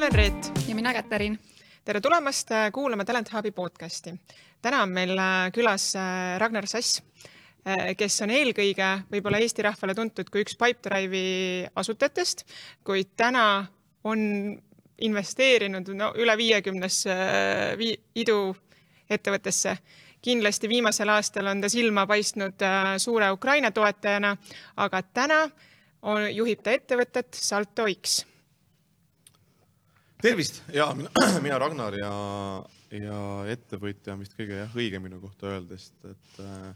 olen Reet. ja mina Käterin. tere tulemast äh, kuulama Talent Hubi podcasti. täna on meil äh, külas äh, Ragnar Sass, kes on eelkõige võib-olla Eesti rahvale tuntud kui üks Pipedrive'i asutajatest, kuid täna on investeerinud no, üle viiekümnesse iduettevõttesse kindlasti viimasel aastal on ta silma paistnud suure Ukraina toetajana, aga täna on, juhib ta ettevõtet Salto X tervist! Ja mina, Ragnar ja, ja ettevõtja on vist kõige jah, õigem minu kohta öelda, sest et äh,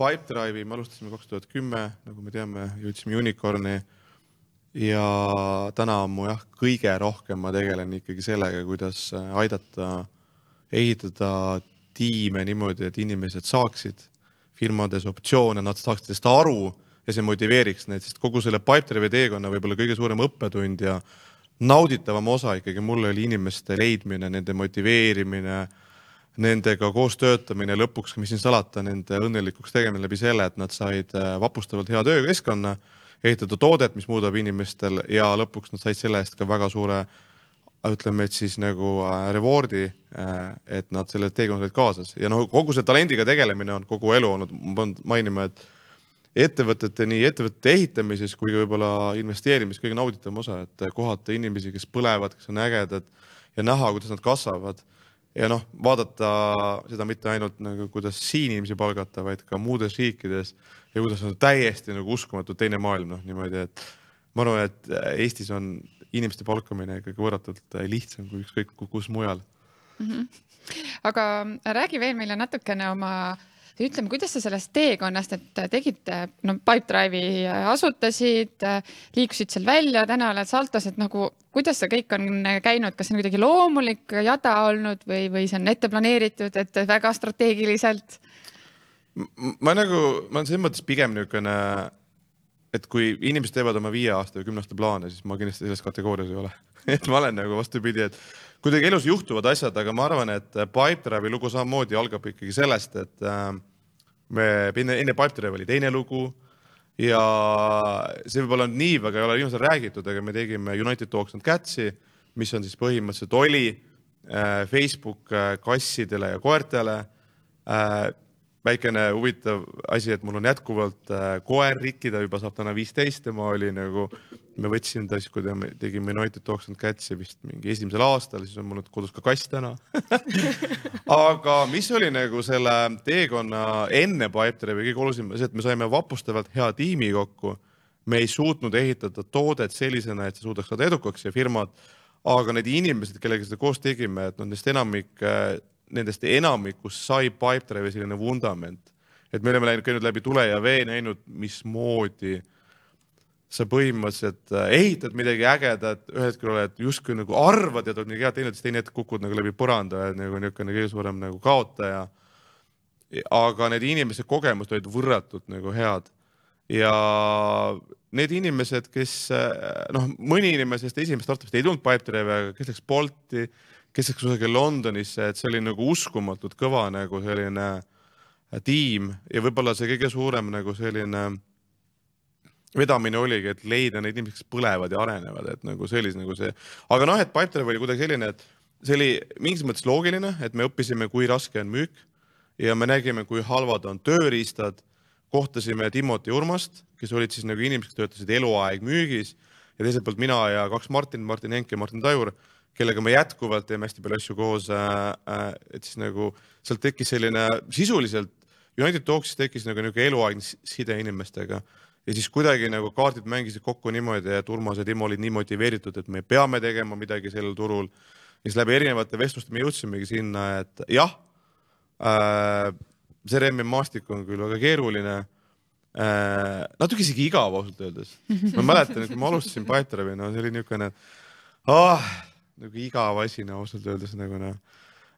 Pipedrive'i me alustasime kaks tuhat kümme, nagu me teame, jõudsime unicorn'i. Ja täna on mu jah, kõige rohkem ma tegelen ikkagi sellega, kuidas äh, aidata ehitada tiime niimoodi, et inimesed saaksid firmades optsioone, nad saaksid sellest aru ja see motiveeriks neid, sest kogu selle Pipedrive'i teekonna võib-olla kõige suurem õppetund ja nauditavam osa ikkagi mul oli inimeste leidmine, nende motiveerimine, nendega koos töötamine, lõpuks, mis siin salata, nende õnnelikuks tegemine läbi selle, et nad said äh, vapustavalt hea töökeskkonna, ehitada toodet, mis muudab inimestel ja lõpuks nad said selle eest ka väga suure ütleme, et siis nagu äh, reward'i, äh, et nad selle teekonna olid kaasas. Ja noh, kogu see talendiga tegelemine on kogu elu olnud, ma pean mainima, et ettevõtete, nii ettevõtete ehitamises kui ka võib-olla investeerimises kõige nauditavam osa, et kohata inimesi, kes põlevad, kes on ägedad ja näha, kuidas nad kasvavad. ja noh, vaadata seda mitte ainult nagu, kuidas siin inimesi palgata, vaid ka muudes riikides ja kuidas on täiesti nagu uskumatu teine maailm, noh niimoodi, et ma arvan, et Eestis on inimeste palkamine ikkagi võrratult lihtsam kui ükskõik kus mujal mm. -hmm. aga räägi veel meile natukene oma ütleme, kuidas sa sellest teekonnast, et tegid, no Pipedrive'i asutasid, liikusid seal välja, täna oled Saltos, et nagu kuidas see kõik on käinud, kas see on kuidagi loomulik jada olnud või, või see on ette planeeritud, et väga strateegiliselt? ma nagu, ma olen selles mõttes pigem niisugune, et kui inimesed teevad oma viie aasta või kümne aasta plaane, siis ma kindlasti selles kategoorias ei ole et ma olen nagu vastupidi, et kuidagi elus juhtuvad asjad, aga ma arvan, et Pipedrive'i lugu samamoodi algab ikkagi sellest, et äh, me enne, enne Pipedrive oli teine lugu ja see võib-olla nii väga ei ole viimasel räägitud, aga me tegime United Dogs and Cats'i, mis on siis põhimõtteliselt oli äh, Facebook äh, kassidele ja koertele. Äh, väikene huvitav asi, et mul on jätkuvalt koer Riki, ta juba saab täna viisteist, tema oli nagu, me võtsime ta siis, kui me tegime United Dogs and Cats'i vist mingi esimesel aastal, siis on mul kodus ka kass täna aga mis oli nagu selle teekonna enne Pipedrive'i kõige olulisem, see, et me saime vapustavalt hea tiimi kokku. me ei suutnud ehitada toodet sellisena, et see suudaks saada edukaks ja firmad, aga need inimesed, kellega seda koos tegime, et nendest enamik äh, nendest enamikust sai Pipedrive'i selline vundament, et me oleme läinud, käinud läbi tule ja vee, näinud, mismoodi sa põhimõtteliselt äh, ehitad midagi ägedat, ühel hetkel oled justkui nagu arvad ja oled nii hea siis teine hetk kukud nagu läbi põranda ja nagu niisugune kõige suurem nagu kaotaja. aga need inimeste kogemused olid võrratult nagu head ja need inimesed, kes äh, noh, mõni inimene sellest esimesest startupist ei tulnud Pipedrive'i, aga kes läks Bolti kes läks kusagil Londonisse, et see oli nagu uskumatult kõva nagu selline äh, tiim ja võib-olla see kõige suurem nagu selline vedamine oligi, et leida neid inimesi, kes põlevad ja arenevad, et nagu see oli nagu see, aga noh, et Pipedrive oli kuidagi selline, et see oli mingis mõttes loogiline, et me õppisime, kui raske on müük ja me nägime, kui halvad on tööriistad. kohtasime Timoti Urmast, kes olid siis nagu inimesed, kes töötasid eluaeg müügis ja teiselt poolt mina ja kaks Martin, Martin Henk ja Martin Tajur kellega me jätkuvalt teeme hästi palju asju koos äh,. äh et siis nagu sealt tekkis selline sisuliselt United Talksis tekkis nagu niisugune eluaegne side inimestega ja siis kuidagi nagu kaardid mängisid kokku niimoodi, et Urmas ja Timo olid nii motiveeritud, et me peame tegema midagi sellel turul. ja siis läbi erinevate vestluste me jõudsimegi sinna, et jah äh,, see Remmi maastik on küll väga keeruline äh,, natuke isegi igav ausalt öeldes. ma mäletan, et kui ma alustasin Pipedrive'i, no see oli niisugune ah, nagu igav asi, no ausalt öeldes nagu noh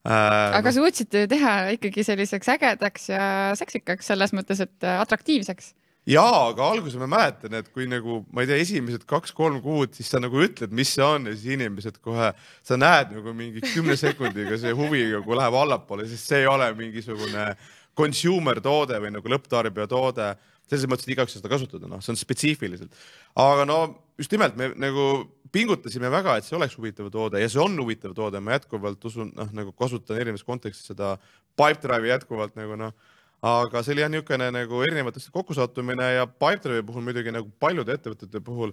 äh,. aga suutsite teha ikkagi selliseks ägedaks ja seksikaks selles mõttes, et atraktiivseks ja, aga alguses ma mäletan, et kui nagu ma ei tea, esimesed kaks-kolm kuud, siis sa nagu ütled, mis see on ja siis inimesed kohe, sa näed nagu mingi kümne sekundiga see huvi nagu läheb allapoole, sest see ei ole mingisugune consumer toode või nagu lõpptarbija toode. selles mõttes, et igaüks seda kasutada, noh, see on spetsiifiliselt. aga no just nimelt me nagu pingutasime väga, et see oleks huvitav toode ja see on huvitav toode, ma jätkuvalt usun, noh nagu kasutan erinevas kontekstis seda Pipedrive'i jätkuvalt nagu noh aga see oli jah niisugune nagu erinevatest kokkusattumine ja Pipedrive'i puhul muidugi nagu paljude ettevõtete puhul,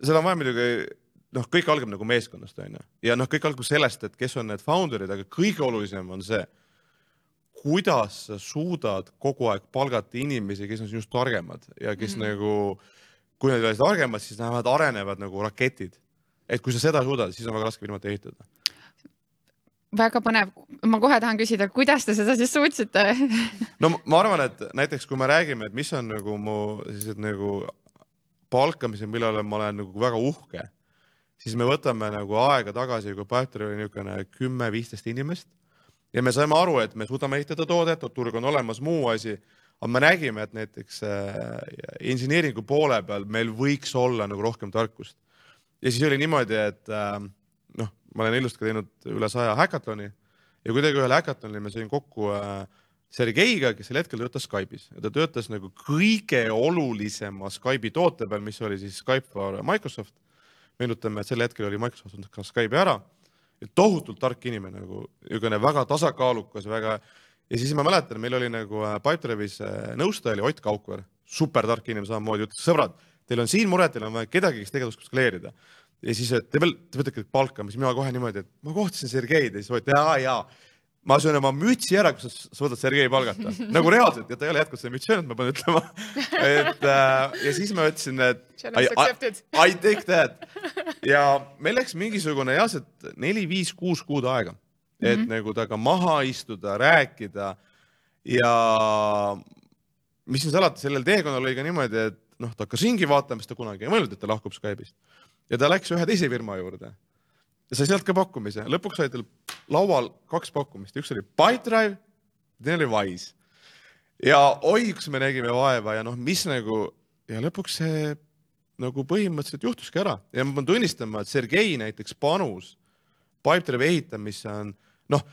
seda on vaja muidugi noh, kõik algab nagu meeskonnast onju ja noh, kõik algab sellest, et kes on need founder'id, aga kõige olulisem on see, kuidas sa suudad kogu aeg palgata inimesi, kes on sinust targemad ja kes mm -hmm. nagu, kui nad ei ole targemad, siis nad arenevad nagu raketid. et kui sa seda suudad, siis on väga raske firmat ehitada väga põnev, ma kohe tahan küsida, kuidas te seda siis suutsite? No ma arvan, et näiteks kui me räägime, et mis on nagu mu sellised nagu palkamised, mille üle ma olen nagu väga uhke, siis me võtame nagu aega tagasi, kui Pipedrive oli niisugune kümme-viisteist inimest ja me saime aru, et me suudame ehitada toodet, turg on olemas, muu asi, aga me nägime, et näiteks äh, inseneeringu poole peal meil võiks olla nagu rohkem tarkust. ja siis oli niimoodi, et äh, ma olen ilusti teinud üle saja häkatloni ja kuidagi ühel häkatonil ma sõin kokku äh, Sergeiga, kes sel hetkel töötas Skype'is ja ta töötas nagu kõige olulisema Skype'i toote peal, mis oli siis Skype for Microsoft meenutame, et sel hetkel oli Microsoft on ka Skype'i ära. tohutult tark inimene nagu, niisugune väga tasakaalukas, väga ja siis ma mäletan, meil oli nagu äh, Pipedrive'is äh, nõustaja oli Ott Kaukver, super tark inimene samamoodi, ütles sõbrad, teil on siin mure, teil on vaja kedagi, kes oskab skaleerida. Ja siis, et te veel, te ikkagi palkama, siis mina kohe niimoodi, et ma kohtasin Sergeid ja siis Ott, jaa, jaa ma söön oma mütsi ära, kui sa suudad Sergei palgata. nagu reaalselt ja ta ei ole jätkuvalt seda mütsi söönud, ma pean ütlema. et äh, ja siis ma ütlesin, et I, I, I take that. ja meil läks mingisugune jah, see neli-viis-kuus kuud aega, et mm -hmm. nagu temaga maha istuda, rääkida ja mis siin salata, sellel teekonnal oli ka niimoodi, et noh, ta hakkas ringi vaatama, sest ta kunagi ei mõelnud, et ta lahkub Skype'ist. Ja ta läks ühe teise firma juurde ja sai sealt ka pakkumise, lõpuks oli tal laual kaks pakkumist, üks oli Pipedrive, teine oli Wise. ja oi, kus me nägime vaeva ja noh, mis nagu ja lõpuks see nagu põhimõtteliselt juhtuski ära ja ma pean tunnistama, et Sergei näiteks panus Pipedrive ehitamisse on noh,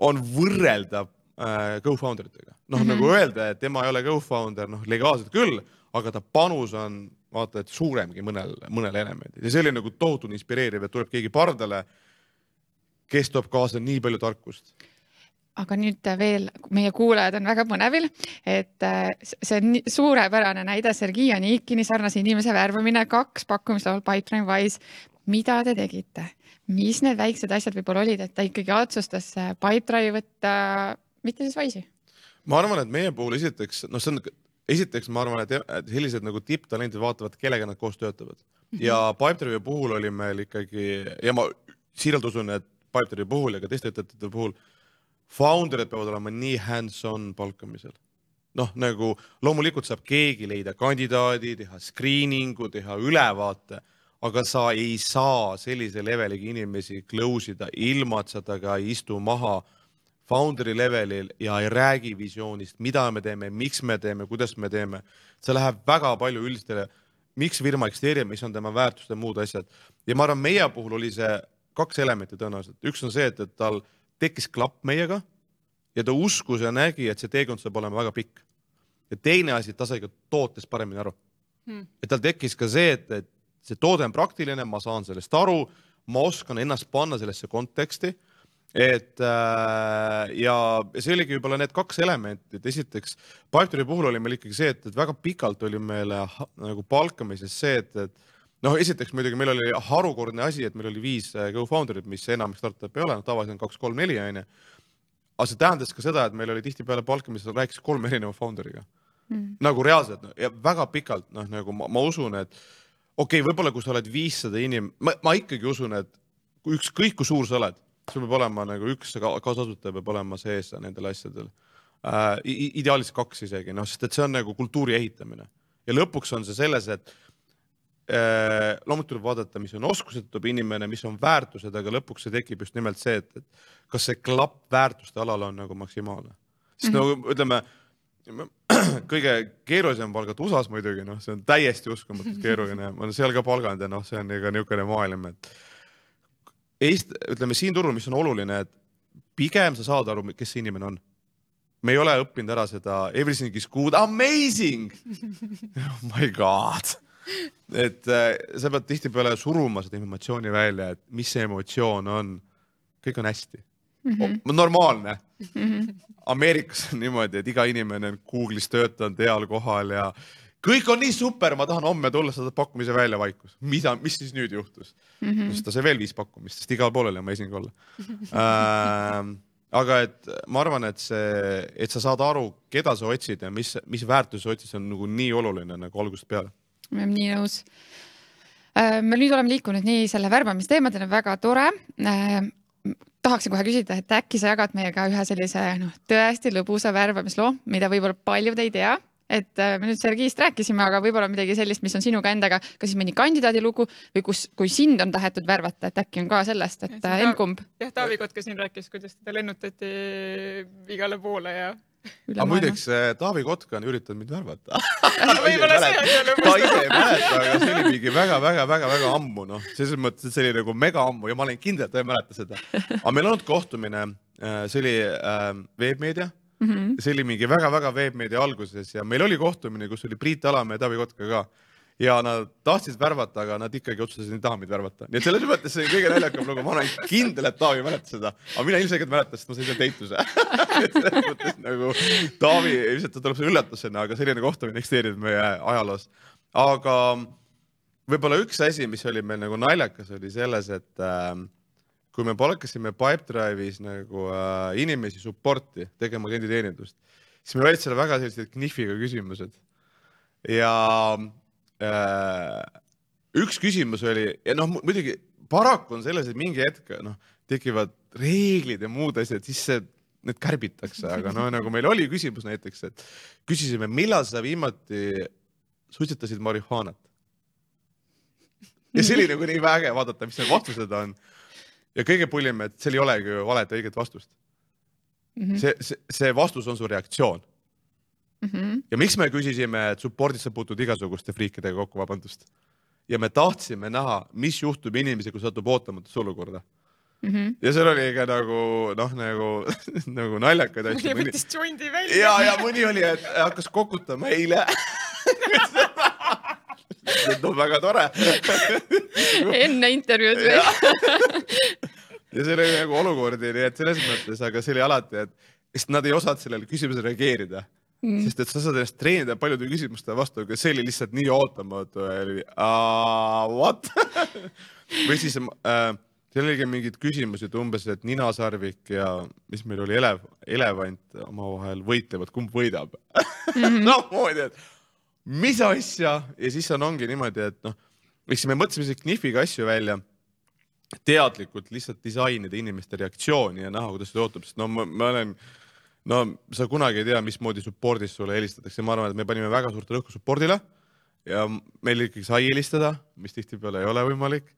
on võrreldav äh, co-founder itega. noh mm -hmm., nagu öelda, et tema ei ole co-founder, noh legaalselt küll, aga ta panus on vaata et suuremgi mõnel, mõnel elemendil ja see oli nagu tohutult inspireeriv, et tuleb keegi pardale, kes toob kaasa nii palju tarkust aga nüüd veel, meie kuulajad on väga põnevil, et äh, see on suurepärane näide, Sergei Anikini sarnase inimese värbamine, kaks pakkumist laual Pipeline Wise. mida te tegite, mis need väiksed asjad võib-olla olid, et ta ikkagi otsustas Pipedrive'i võtta, mitte siis Wise'i? ma arvan, et meie puhul esiteks, noh, see on esiteks ma arvan, et sellised nagu tipptalendid vaatavad, kellega nad koos töötavad -hmm. ja Pipedrive'i puhul oli meil ikkagi ja ma siiralt usun, et Pipedrive'i puhul ja ka teiste ettevõtete puhul founder'id peavad olema nii hands-on palkamisel. noh, nagu loomulikult saab keegi leida kandidaadi, teha screening'u, teha ülevaate, aga sa ei saa sellise leveliga inimesi close ida ilma, et sa temaga ei istu maha founder'i levelil ja ei räägi visioonist, mida me teeme, miks me teeme, kuidas me teeme. see läheb väga palju üldistele, miks firma eksisteerib, mis on tema väärtused ja muud asjad. ja ma arvan, meie puhul oli see kaks elementi tõenäoliselt, üks on see, et, et tal tekkis klapp meiega ja ta uskus ja nägi, et see teekond saab olema väga pikk. ja teine asi, ta sai ka tootest paremini aru hmm.. et tal tekkis ka see, et, et see toode on praktiline, ma saan sellest aru, ma oskan ennast panna sellesse konteksti et äh, ja see oligi võib-olla need kaks elementi, et esiteks Pipedrive'i puhul oli meil ikkagi see, et, et väga pikalt oli meil nagu palkamises see, et, et noh, esiteks muidugi meil oli harukordne asi, et meil oli viis äh, co-founder'it, mis enamik startup'e ei ole, noh tavaliselt on kaks-kolm-neli onju. aga see tähendas ka seda, et meil oli tihtipeale palkamisel rääkis kolme erineva founder'iga mm.. nagu reaalselt no, ja väga pikalt noh, nagu ma, ma usun, et okei okay,, võib-olla kui sa oled viissada inim-, ma, ma ikkagi usun, et ükskõik kui suur sa oled sul peab olema nagu üks kaasasutaja peab olema sees nendel asjadel äh,. ideaalis kaks isegi, noh, sest et see on nagu kultuuri ehitamine ja lõpuks on see selles, et äh, loomulikult tuleb vaadata, mis on oskused, tuleb inimene, mis on väärtused, aga lõpuks see tekib just nimelt see, et, et kas see klapp väärtuste alal on nagu maksimaalne. sest mm -hmm. nagu ütleme, kõige keerulisem palgata USA-s muidugi, noh, see on täiesti uskumatult keeruline, seal ka palganud ja noh, see on ikka niisugune maailm, et Eest-, ütleme siin turul, mis on oluline, et pigem sa saad aru, kes see inimene on. me ei ole õppinud ära seda everything is good, amazing oh my god. et äh, sa pead tihtipeale suruma seda informatsiooni välja, et mis see emotsioon on. kõik on hästi mm. -hmm. normaalne mm. -hmm. Ameerikas on niimoodi, et iga inimene on Google'is töötanud heal kohal ja kõik on nii super, ma tahan homme tulla, sa saad pakkumise välja, vaikus. mida, mis siis nüüd juhtus mm? -hmm. siis ta sai veel viis pakkumist, sest igal pool oli amazing olla äh, aga et ma arvan, et see, et sa saad aru, keda sa otsid ja mis, mis väärtusi sa otsid, see on nagu nii oluline nagu algusest peale. ma olen nii nõus. Äh, me nüüd oleme liikunud nii selle värbamisteemadeni, väga tore äh, tahaksin kohe küsida, et äkki sa jagad meiega ühe sellise noh, tõesti lõbusa värbamisloo, mida võib-olla paljud ei tea et äh, me nüüd Sergist rääkisime, aga võib-olla midagi sellist, mis on sinuga endaga, kas siis mõni kandidaadi lugu või kus, kui sind on tahetud värvata, et äkki on ka sellest, et emb-kumb. jah, Taavi Kotka siin rääkis, kuidas teda lennutati igale poole ja aga muideks Taavi Kotka on üritanud mind värvata. Võib-olla see on jälle ta ise ei mäleta, aga see oli mingi väga-väga-väga-väga ammu, noh, selles mõttes, et see oli nagu mega ammu ja ma olen kindel, et ta ei mäleta seda. aga meil on olnud kohtumine, äh, see oli äh, veebmeedia mm. -hmm. see oli mingi väga-väga veebmeedia alguses ja meil oli kohtumine, kus oli Priit Alamäe ja Taavi Kotka ka ja nad tahtsid värvata, aga nad ikkagi otsustasid, et ei taha meid värvata. nii et selles mõttes see kõige naljakam lugu, ma olen kindel, et Taavi mäletas seda, aga mina ilmselgelt mäletan, sest ma sain seal teituse selles mõttes nagu Taavi ilmselt ta tuleb selle üllatusena, aga selline kohtumine eksisteerib meie ajaloos. aga võib-olla üks asi, mis oli meil nagu naljakas, oli selles, et äh, kui me palkasime Pipedrive'is nagu äh, inimesi support'i tegema klienditeenindust, siis meil olid seal väga sellised knifiga küsimused. ja äh, üks küsimus oli ja noh, muidugi paraku on selles, et mingi hetk noh, tekivad reeglid ja muud asjad, siis see, need kärbitakse, aga no nagu meil oli küsimus näiteks, et küsisime, millal sa viimati suitsetasid marihuanat. ja see oli nagu nii väge vaadata, mis need vastused on ja kõige pullim, et seal ei olegi ju valet õiget vastust mm. -hmm. see, see, see vastus on su reaktsioon mm. -hmm. ja miks me küsisime, et support'is sa puutud igasuguste friikidega kokku, vabandust. ja me tahtsime näha, mis juhtub inimesega, kui satub ootamatusse olukorda mm. -hmm. ja seal oli ikka nagu noh, nagu nagu naljakaid asju. mõni võttis jondi välja. ja, ja mõni oli, et hakkas kokutama eile no väga tore. Enne intervjuud või? ja see oli nagu olukordi, nii et selles mõttes, aga see oli alati, et sest nad ei osanud sellele küsimusele reageerida. Mm.. sest et sa saad ennast treenida paljude küsimuste vastu, aga see oli lihtsalt nii ootamatu oli what? Või siis äh, seal oligi mingeid küsimusi, et umbes, et ninasarvik ja mis meil oli, elev, elevant omavahel võitlevad, kumb võidab? Mm -hmm. noh, moodi, et mis asja? Ja siis on, ongi niimoodi, et noh, eks me mõtlesime sellise knifiga asju välja, teadlikult lihtsalt disainida inimeste reaktsiooni ja näha, kuidas see ootab, sest no ma, ma olen, no sa kunagi ei tea, mismoodi support'is sulle helistatakse, ma arvan, et me panime väga suurt rõhku support'ile ja meil ikkagi sai helistada, mis tihtipeale ei ole võimalik.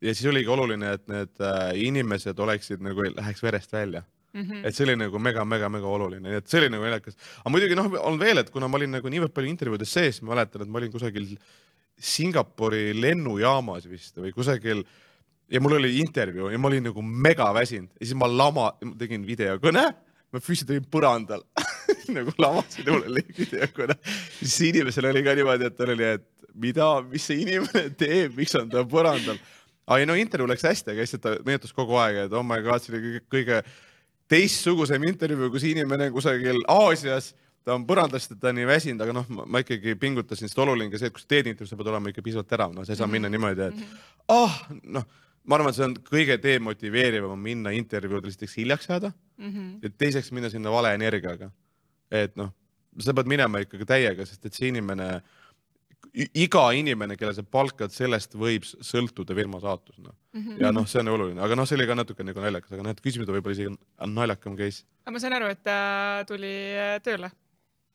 ja siis oligi oluline, et need äh, inimesed oleksid nagu, läheks verest välja Mm -hmm. et see oli nagu mega-mega-mega oluline, et see oli nagu naljakas. aga muidugi noh, on veel, et kuna ma olin nagu niivõrd palju intervjuudes sees, ma mäletan, et ma olin kusagil Singapuri lennujaamas vist või kusagil ja mul oli intervjuu ja ma olin nagu mega väsinud ja siis ma lama, tegin videokõne, ma füüsiliselt olin põrandal nagu lamasin, mul oli videokõne. siis inimesel oli ka niimoodi, et tal oli, et mida, mis see inimene teeb, miks on ta põrandal. aga ei no intervjuu läks hästi, aga lihtsalt ta meenutas kogu aeg, et oh my god, see oli kõige, kõige teistsugusem intervjuu, kus inimene kusagil Aasias, ta on põrandast, ta on nii väsinud, aga noh, ma ikkagi pingutasin, sest oluline ka see, et kui sa teed intervjuu, sa pead olema ikka piisavalt terav, no sa ei saa minna niimoodi, et mhm. ah oh, noh, ma arvan, et see on kõige demotiveerivam minna intervjuudele esiteks hiljaks jääda mm -hmm. ja teiseks minna sinna vale energiaga. et noh, sa pead minema ikkagi täiega, sest et see inimene iga inimene, kelle sa palkad, sellest võib sõltuda firma saatus no. mm. -hmm. ja noh, see on oluline, aga noh, see oli ka natuke nagu naljakas, aga noh, et küsimused võib-olla isegi on naljakam case. aga ma sain aru, et ta tuli äh, tööle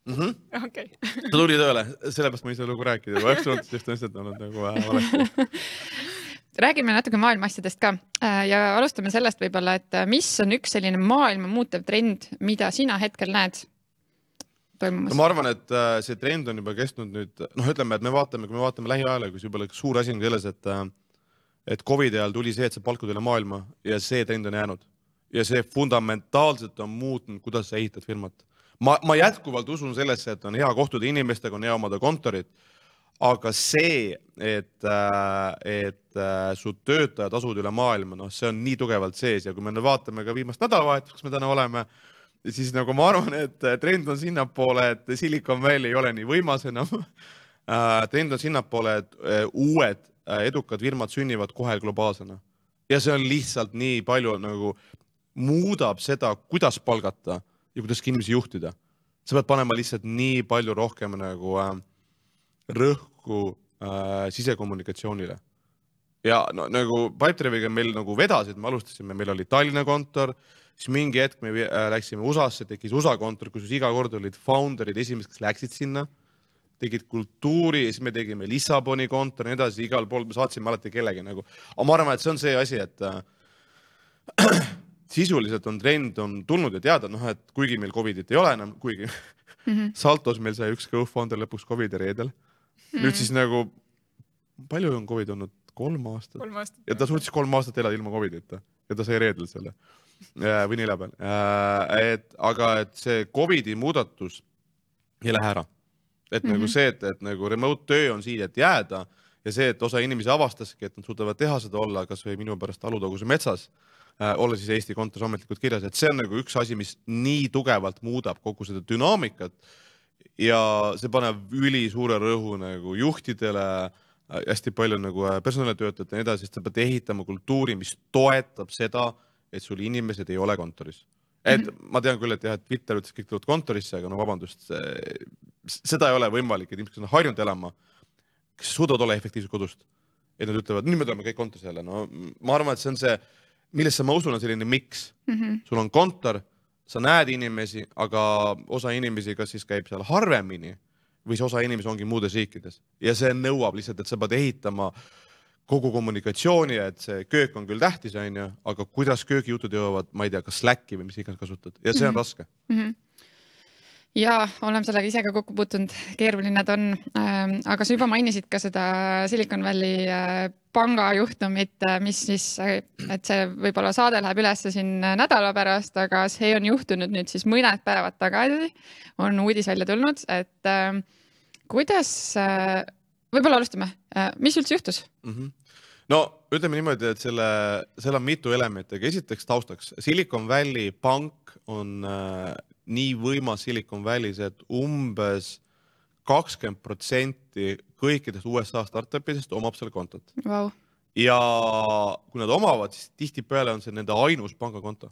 mm -hmm.. okei okay. ta tuli tööle, sellepärast ma ei saa lugu rääkida, ma oleks olnud just lihtsalt olnud nagu äh, valesti räägime natuke maailma asjadest ka äh, ja alustame sellest võib-olla, et mis on üks selline maailma muutev trend, mida sina hetkel näed toimumas? no ma arvan, et äh, see trend on juba kestnud nüüd, noh, ütleme, et me vaatame, kui me vaatame lähiajaloos, võib-olla üks suur asi on selles, et äh, et Covidi ajal tuli see, et sa palkud üle maailma ja see trend on jäänud ja see fundamentaalselt on muutnud, kuidas sa ehitad firmat. ma, ma jätkuvalt usun sellesse, et on hea kohtuda inimestega, on hea omada kontorit. aga see, et, et su töötajad asuvad üle maailma, noh, see on nii tugevalt sees ja kui me nüüd vaatame ka viimast nädalavahetust, kus me täna oleme, siis nagu ma arvan, et trend on sinnapoole, et Silicon Valley ei ole nii võimas enam trend on sinnapoole, et uued edukad firmad sünnivad kohe globaalsena ja see on lihtsalt nii palju nagu muudab seda, kuidas palgata ja kuidas inimesi juhtida. sa pead panema lihtsalt nii palju rohkem nagu äh, rõhku äh, sisekommunikatsioonile. ja no nagu Pipedrive'iga meil nagu vedas, et me alustasime, meil oli Tallinna kontor, siis mingi hetk me äh, läksime USA-sse, tekkis USA kontor, kus iga kord olid founder'id esimesed, kes läksid sinna tegid kultuuri ja siis me tegime Lissaboni kontori ja nii edasi, igal pool me saatsime alati kellegi nagu. aga ma arvan, et see on see asi, et äh, sisuliselt on trend on tulnud ja teada, noh, et kuigi meil Covidit ei ole enam, kuigi mm -hmm. Saltos meil sai üks co-founder lõpuks Covidi reedel mm. -hmm. nüüd siis nagu, palju on Covid olnud? kolm aastat. aastat. ja ta suutis kolm aastat elada ilma Covidita ja ta sai reedel selle või neljapäeval. Äh, et aga, et see Covidi muudatus ei lähe ära et mm -hmm. nagu mhm. see, et, et nagu remote töö on siin, et jääda ja see, et osa inimesi avastaski, et nad suudavad teha seda olla kasvõi minu pärast Alutaguse metsas äh,, olla siis Eesti kontoris ametlikult kirjas, et see on nagu üks asi, mis nii tugevalt muudab kogu seda dünaamikat. ja see paneb ülisuure rõhu nagu juhtidele äh,, hästi palju nagu personalitöötajatele ja nii edasi, sest sa pead ehitama kultuuri, mis toetab seda, et sul inimesed ei ole kontoris et mm -hmm. ma tean küll, et jah, et Twitter ütles, kõik tulevad kontorisse, aga no vabandust, seda ei ole võimalik, et inimesed, kes on harjunud elama, kes suudavad olla efektiivsed kodust, et nad ütlevad, nüüd me tuleme kõik kontorisse jälle, no ma arvan, et see on see, millesse ma usun, on selline miks mm. -hmm. sul on kontor, sa näed inimesi, aga osa inimesi, kas siis käib seal harvemini või siis osa inimesi ongi muudes riikides ja see nõuab lihtsalt, et sa pead ehitama äh, kogu kommunikatsiooni, et see köök on küll tähtis, onju, aga kuidas köögijutud jõuavad, ma ei tea, kas Slacki või mis iganes kasutad ja see on mm -hmm. raske mm. -hmm ja oleme sellega ise ka kokku puutunud, keeruline ta on ähm,. aga sa juba mainisid ka seda Silicon Valley äh, panga juhtumit, äh, mis siis, äh, et see võib-olla saade läheb ülesse siin nädala pärast, aga see on juhtunud nüüd siis mõned päevad tagasi. on uudis välja tulnud, et äh, kuidas võib-olla alustame, mis üldse juhtus? Mm? -hmm no ütleme niimoodi, et selle, seal on mitu elementi, aga esiteks taustaks, Silicon Valley pank on äh, nii võimas Silicon Valley's, et umbes kakskümmend protsenti kõikidest USA startup idest omab seal kontot. Wow.. ja kui nad omavad, siis tihtipeale on see nende ainus pangakonto.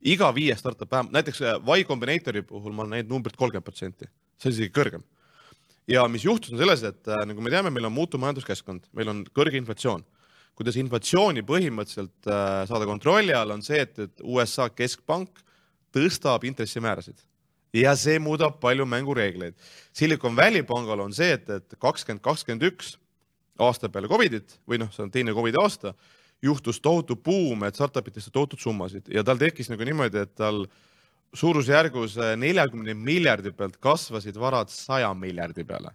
iga viies startup vähemalt, näiteks äh, Y Combinatori puhul ma olen näinud numbrit kolmkümmend protsenti, see on isegi kõrgem ja mis juhtus, on selles, et äh, nagu me teame, meil on muutuv majanduskeskkond, meil on kõrge inflatsioon. kuidas inflatsiooni põhimõtteliselt äh, saada kontrolli all, on see, et, et USA keskpank tõstab intressimäärasid ja see muudab palju mängureegleid. Silicon Valley pangal on see, et, et kakskümmend, kakskümmend üks aasta peale Covidit või noh, see on teine Covidi aasta, juhtus tohutu buum, et startup itesse tohutud summasid ja tal tekkis nagu niimoodi, et tal äh, suurusjärgus äh, neljakümne miljardi pealt kasvasid varad saja miljardi peale.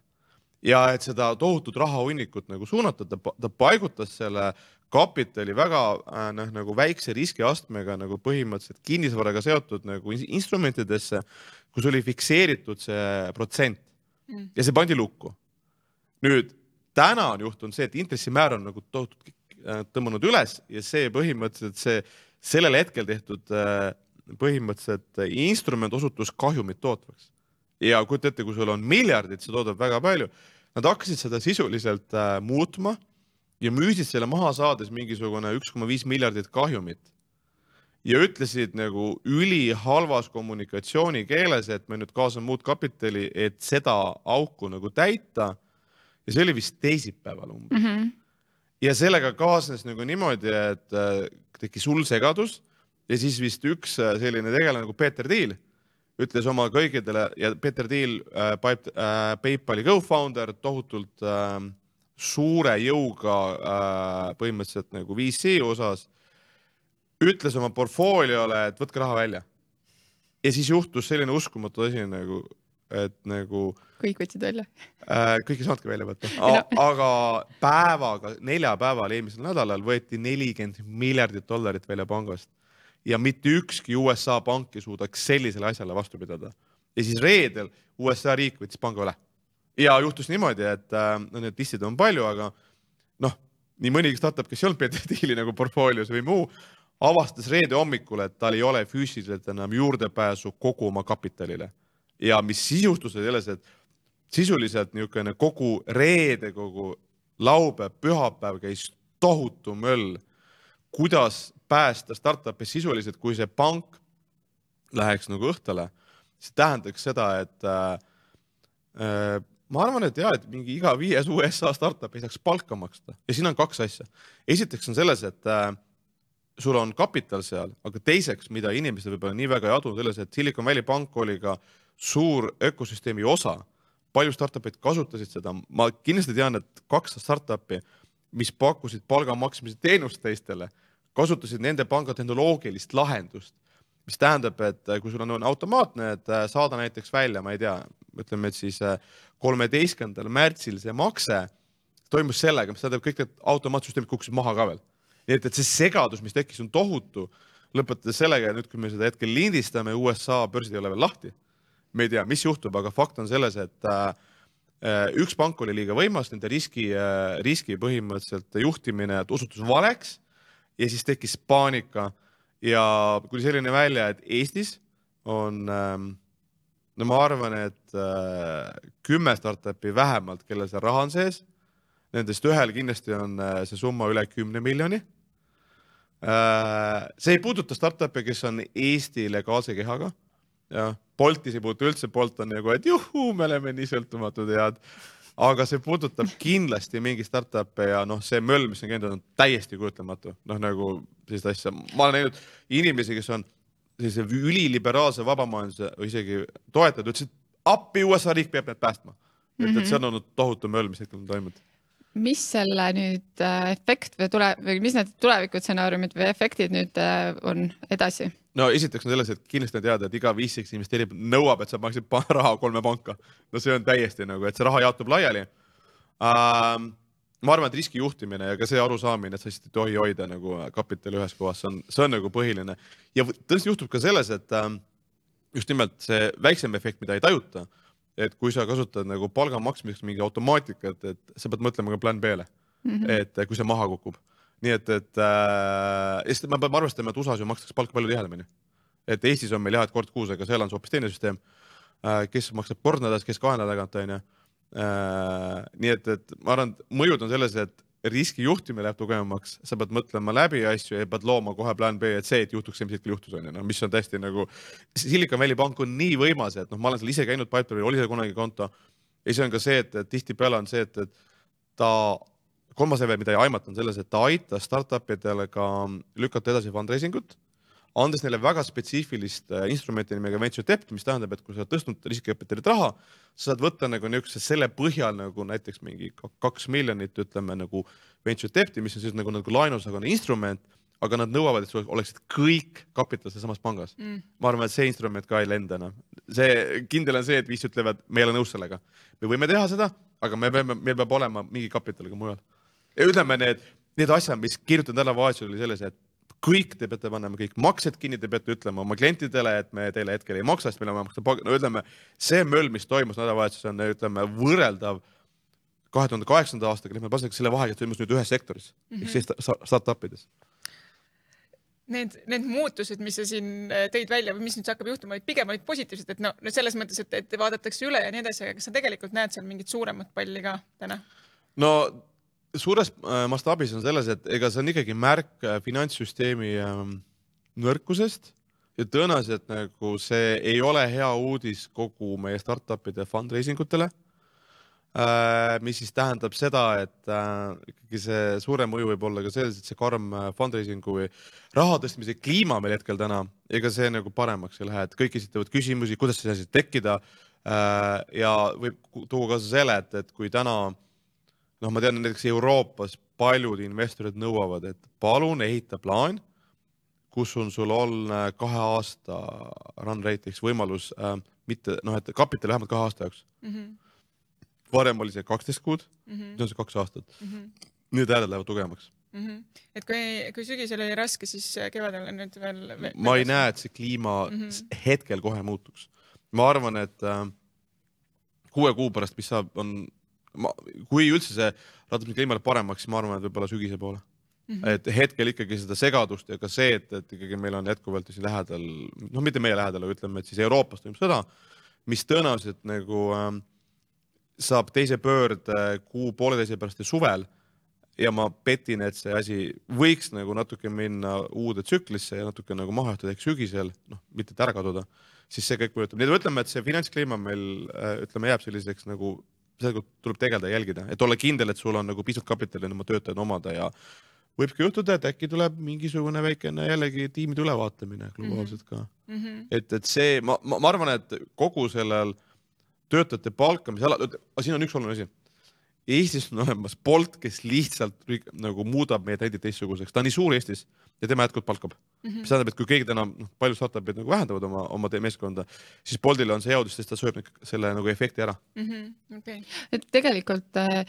ja et seda tohutut rahahunnikut nagu suunata, ta, ta paigutas selle kapitali väga äh, noh, nagu väikse riskiastmega nagu põhimõtteliselt kinnisvaraga seotud nagu instrumentidesse, kus oli fikseeritud see protsent mm. ja see pandi lukku. nüüd täna on juhtunud see, et intressimäär on nagu tohutult äh, tõmbunud üles ja see põhimõtteliselt see sellel hetkel tehtud äh, põhimõtteliselt instrument osutus kahjumit tootvaks. ja kujuta ette, kui sul on miljardid, see toodab väga palju. Nad hakkasid seda sisuliselt äh, muutma ja müüsid selle maha saades mingisugune üks koma viis miljardit kahjumit. ja ütlesid nagu ülihalvas kommunikatsioonikeeles, et me nüüd kaasame muud kapitali, et seda auku nagu täita. ja see oli vist teisipäeval umbes mm. -hmm. ja sellega kaasnes nagu niimoodi, et äh, tekkis hull segadus ja siis vist üks äh, selline tegelane nagu Peeter Thiel ütles oma kõigidele ja Peeter Thiel äh,, äh, PayPali co-founder, tohutult äh, suure jõuga äh, põhimõtteliselt nagu VC osas, ütles oma portfooliole, et võtke raha välja. ja siis juhtus selline uskumatu asi nagu, et nagu. kõik võtsid välja äh,? kõik ei saanudki välja võtta aga päevaga, neljapäeval eelmisel nädalal võeti nelikümmend miljardit dollarit välja pangast ja mitte ükski USA pank ei suudaks sellisele asjale vastu pidada. ja siis reedel USA riik võttis panga üle. ja juhtus niimoodi, et äh, no neid listid on palju, aga noh, nii mõnigi startup, kes ei olnud Peeter Thieli nagu portfoolios või muu, avastas reede hommikul, et tal ei ole füüsiliselt enam juurdepääsu kogu oma kapitalile. ja mis siis juhtus, oli selles, et sisuliselt niisugune kogu reede, kogu laupäev, pühapäev käis tohutu möll, kuidas päästa startup'i sisuliselt, kui see pank läheks nagu õhtule, see tähendaks seda, et äh, äh, ma arvan, et ja, et mingi iga viies USA startup ei saaks palka maksta ja siin on kaks asja. esiteks on selles, et äh, sul on kapital seal, aga teiseks, mida inimesed võib-olla nii väga ei adu, selles, et Silicon Valley pank oli ka suur ökosüsteemi osa. palju startup'id kasutasid seda, ma kindlasti tean, et kaks startup'i, mis pakkusid palga maksmise teenust teistele, kasutasid nende panga tehnoloogilist lahendust mis tähendab, et äh, kui sul on automaatne, et äh, saada näiteks välja, ma ei tea, ütleme, et siis äh, kolmeteistkümnendal märtsil see makse toimus sellega, mis tähendab, kõik need automaatsüsteemid kukkusid maha ka veel. nii et, et see segadus, mis tekkis, on tohutu. lõpetades sellega, et nüüd, kui me seda hetkel lindistame, USA börsid ei ole veel lahti. me ei tea, mis juhtub, aga fakt on selles, et äh, üks pank oli liiga võimas, nende riski riski põhimõtteliselt juhtimine osutus valeks ja siis tekkis paanika ja tuli selline välja, et Eestis on ähm, no ma arvan, et äh, kümme startup'i vähemalt, kellel see raha on sees. Nendest ühel kindlasti on äh, see summa üle kümne miljoni äh,. see ei puuduta startup'e, kes on Eesti legaalse kehaga. jah, Boltis ei puutu üldse, Bolt on nagu, et juhuu, me oleme nii sõltumatud ja aga see puudutab kindlasti mingi startup'e ja noh, see möll, mis on käinud, on täiesti kujutelematu, noh nagu sellist asja, ma olen näinud inimesi, kes on sellise üliliberaalse vabamajanduse või isegi toetajad, ütlesid appi, USA riik peab need päästma. et et see on olnud tohutu möll, mis hetkel on toimunud. Mis selle nüüd äh, efekt või tule või mis need tulevikustsenaariumid või efektid nüüd äh, on? Edasi? No esiteks on selles, et kindlasti on teada, et iga viis, kes investeerib, nõuab, et sa maksid raha kolme panka. no see on täiesti nagu, et see raha jaotub laiali ähm, ma arvan, et riski juhtimine ja ka see arusaamine, et sa lihtsalt ei tohi hoida nagu kapitali ühes kohas, see on, see on nagu põhiline. ja tõesti juhtub ka selles, et ähm, just nimelt see väiksem efekt, mida ei tajuta, et kui sa kasutad nagu palga maksmiseks mingi automaatikat, et sa pead mõtlema ka plan B-le mm, -hmm. et kui see maha kukub nii et, et äh, me peame arvestama, et USA-s ju makstakse palka palju tihedamini. et Eestis on meil jah, et kord kuus, aga seal on see hoopis teine süsteem äh,. kes maksab kord nädalas, kes kahe nädala tagant onju äh,. nii et, et ma arvan, et mõjud on selles, et riski juhtimine läheb tugevamaks, sa pead mõtlema läbi asju ja pead looma kohe plaan B, et see, et juhtuks see, mis hetkel juhtus, onju, noh, mis on täiesti nagu. Silicon Valley pank on nii võimas, et noh, ma olen seal ise käinud, Piperil oli seal kunagi konto. ja siis on ka see, et, et tihtipeale on see, et, et ta kolmas level, mida ei aimata, on selles, et ta aitas startup idele ka lükata edasi fundraising ut, andes neile väga spetsiifilist äh, instrumenti nimega venture debt, mis tähendab, et kui sa oled tõstnud riskikapitalilt raha, sa saad võtta nagu niisuguse selle põhjal nagu näiteks mingi kaks miljonit, ütleme nagu venture debt'i, mis on siis nagu, nagu laenusagune instrument, aga nad nõuavad, et sul oleksid kõik kapital sealsamas pangas mm.. ma arvan, et see instrument ka ei lenda enam. see kindel on see, et viis ütlevad, me ei ole nõus sellega. me võime teha seda, aga me peame, meil peab olema mingi kapital ka mujal ja ütleme, need, need asjad, mis kirjutatud nädalavahetusel oli selles, et kõik te peate panema kõik maksed kinni, te peate ütlema oma klientidele, et me teile hetkel ei maksa, sest meil on vaja maksta, no ütleme, see möll, mis toimus nädalavahetusel, on ütleme võrreldav kahe tuhande kaheksanda aastaga, nüüd me pasime selle vahega, toimus nüüd ühes sektoris mm -hmm. ehk siis startup ides. Need, need muutused, mis sa siin äh, tõid välja või mis nüüd hakkab juhtuma, olid pigem olid positiivsed, et no selles mõttes, et, et vaadatakse üle ja nii edasi, aga kas sa tegelikult näed seal mingit suuremat palli ka täna? no suures äh, mastaabis on selles, et ega see on ikkagi märk äh, finantssüsteemi ähm, nõrkusest ja tõenäoliselt nagu see ei ole hea uudis kogu meie startup'ide fundraising utele. Äh, mis siis tähendab seda, et ikkagi see suurem mõju võib olla ka selles, et see karm fundraising'u või raha tõstmise kliima meil hetkel täna, ega see nagu paremaks ei lähe, et kõik esitavad küsimusi, kuidas see asi tekkida. ja võib tuua kaasa selle, et, et kui täna noh, ma tean näiteks Euroopas paljud investorid nõuavad, et palun ehita plaan, kus on sul on äh, kahe aasta run rate'iks võimalus äh, mitte noh, et kapitali vähemalt kahe aasta jaoks mm. -hmm. varem oli see kaksteist kuud mm, -hmm. nüüd on see kaks aastat mm. -hmm. nüüd hääled lähevad tugevamaks mm. -hmm. et kui, kui sügisel oli raske, siis kevadel on nüüd veel, veel. ma ei näe, et see kliima mm -hmm. hetkel kohe muutuks ma arvan, et äh, kuue kuu pärast, mis saab, on, kui üldse see rattasport kliimale paremaks, siis ma arvan, et võib-olla sügise poole Mm -hmm. et hetkel ikkagi seda segadust ja ka see, et, et ikkagi meil on jätkuvalt siin lähedal, noh, mitte meie lähedal, aga ütleme, et siis Euroopas toimub sõda, mis tõenäoliselt nagu äh, saab teise pöörde kuu-pooleteise pärast ja suvel. ja ma petin, et see asi võiks nagu natuke minna uude tsüklisse ja natuke nagu maha juhtuda ehk sügisel, noh, mitte et ära kaduda, siis see kõik mõjutab, nii et ütleme, et see finantskliima meil äh, ütleme, jääb selliseks nagu sellega tuleb tegeleda jälgida, et olla kindel, et sul on nagu piisavalt kapitali oma töötajaid omada ja võibki juhtuda, et äkki tuleb mingisugune väikene jällegi tiimide ülevaatamine globaalselt ka mm. -hmm. et, et see, ma, ma, ma arvan, et kogu sellel töötajate palkamise ala, siin on üks oluline asi. Eestis on olemas Bolt, kes lihtsalt nagu muudab meie trendid teistsuguseks, ta on nii suur Eestis ja tema jätkuvalt palkab mm. -hmm. mis tähendab, et kui keegi täna, noh, paljud startup'id nagu vähendavad oma, oma meeskonda, siis Boltil on see jõudlus, sest ta sööb selle nagu efekti ära mm. -hmm. Okay. et tegelikult äh,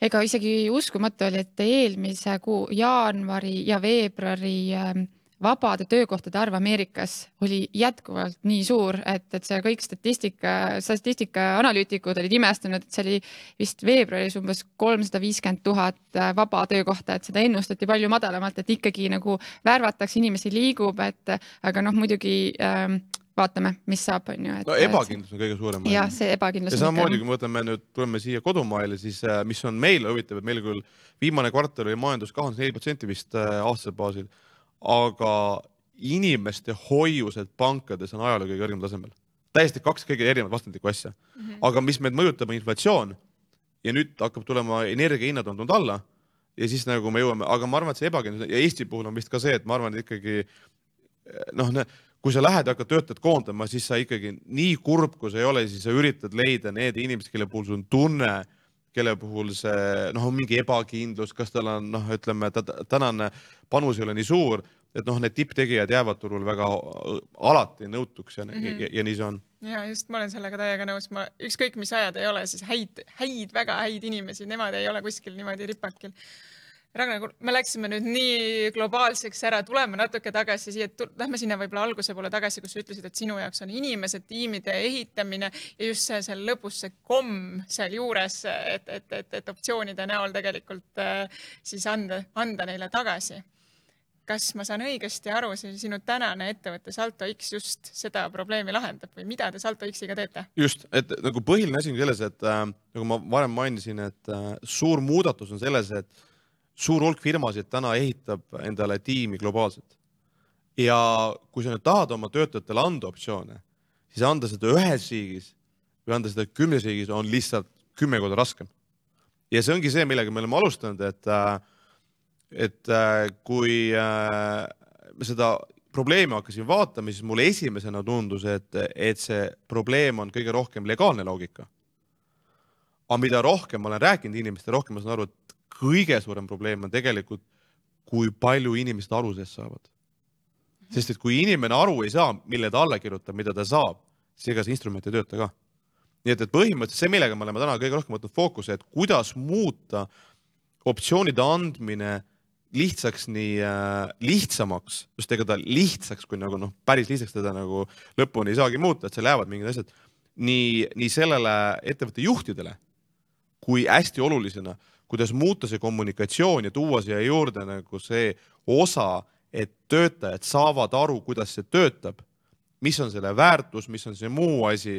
ega isegi uskumatu oli, et eelmise kuu jaanuari ja veebruari äh, vabade töökohtade arv Ameerikas oli jätkuvalt nii suur, et, et see kõik statistika, statistika analüütikud olid imestanud, et see oli vist veebruaris umbes kolmsada viiskümmend tuhat äh, vaba töökohta, et seda ennustati palju madalamalt, et ikkagi nagu värvatakse, inimesi liigub, et aga noh, muidugi ähm, vaatame, mis saab, on ju. no ebakindlus on kõige suurem. jah, see ebakindlus. ja samamoodi, kui me võtame nüüd, tuleme siia kodumaale, siis äh, mis on meile huvitav, et meil küll viimane kvartal oli majandus kahanes neli protsenti vist äh, aastasel baasil aga inimeste hoiused pankades on ajaloo kõige kõrgemal tasemel. täiesti kaks kõige erinevat vastandlikku asja mm. -hmm. aga mis meid mõjutab, on inflatsioon ja nüüd hakkab tulema energiahinnad on tulnud alla ja siis nagu me jõuame, aga ma arvan, et see ebakindlus ja Eesti puhul on vist ka see, et ma arvan, et ikkagi noh, kui sa lähed ja hakkad töötajat koondama, siis sa ikkagi nii kurb, kui sa ei ole, siis sa üritad leida need inimesed, kelle puhul sul on tunne, kelle puhul see noh, on mingi ebakindlus, kas tal on noh, ütleme ta, tänane panus ei ole nii suur et noh, need tipptegijad jäävad turul väga alati nõutuks ja mm, -hmm. ja, ja nii see on. ja just, ma olen sellega täiega nõus, ma ükskõik mis ajad ei ole, siis häid, häid, väga häid inimesi, nemad ei ole kuskil niimoodi ripakil. Ragnar, me läksime nüüd nii globaalseks ära, tuleme natuke tagasi siia, lähme sinna võib-olla alguse poole tagasi, kus sa ütlesid, et sinu jaoks on inimesed, tiimide ehitamine ja just see seal lõpus see komm sealjuures, et, et, et, et optsioonide näol tegelikult äh, siis anda, anda neile tagasi kas ma saan õigesti aru, see sinu tänane ettevõte Salto X just seda probleemi lahendab või mida te Salto X-iga teete? just, et nagu põhiline asi on selles, et äh, nagu ma varem mainisin, et äh, suur muudatus on selles, et suur hulk firmasid täna ehitab endale tiimi globaalselt. ja kui sa nüüd tahad oma töötajatele anda optsioone, siis anda seda ühes riigis või anda seda kümnes riigis on lihtsalt kümme korda raskem. ja see ongi see, millega me oleme alustanud, et äh, et äh, kui äh, seda probleemi hakkasin vaatama, siis mulle esimesena tundus, et, et see probleem on kõige rohkem legaalne loogika. aga mida rohkem ma olen rääkinud inimestele, rohkem ma saan aru, et kõige suurem probleem on tegelikult, kui palju inimesed aru sellest saavad. sest et kui inimene aru ei saa, mille ta alla kirjutab, mida ta saab, siis ega see instrument ei tööta ka. nii et, et põhimõtteliselt see, millega me oleme täna kõige rohkem võtnud fookuse, et kuidas muuta optsioonide andmine lihtsaks nii äh, lihtsamaks, just ega ta lihtsaks, kui nagu noh, päris lihtsaks teda nagu lõpuni ei saagi muuta, et seal jäävad mingid asjad nii, nii sellele ettevõtte juhtidele kui hästi olulisena, kuidas muuta see kommunikatsioon ja tuua siia juurde nagu see osa, et töötajad saavad aru, kuidas see töötab, mis on selle väärtus, mis on see muu asi,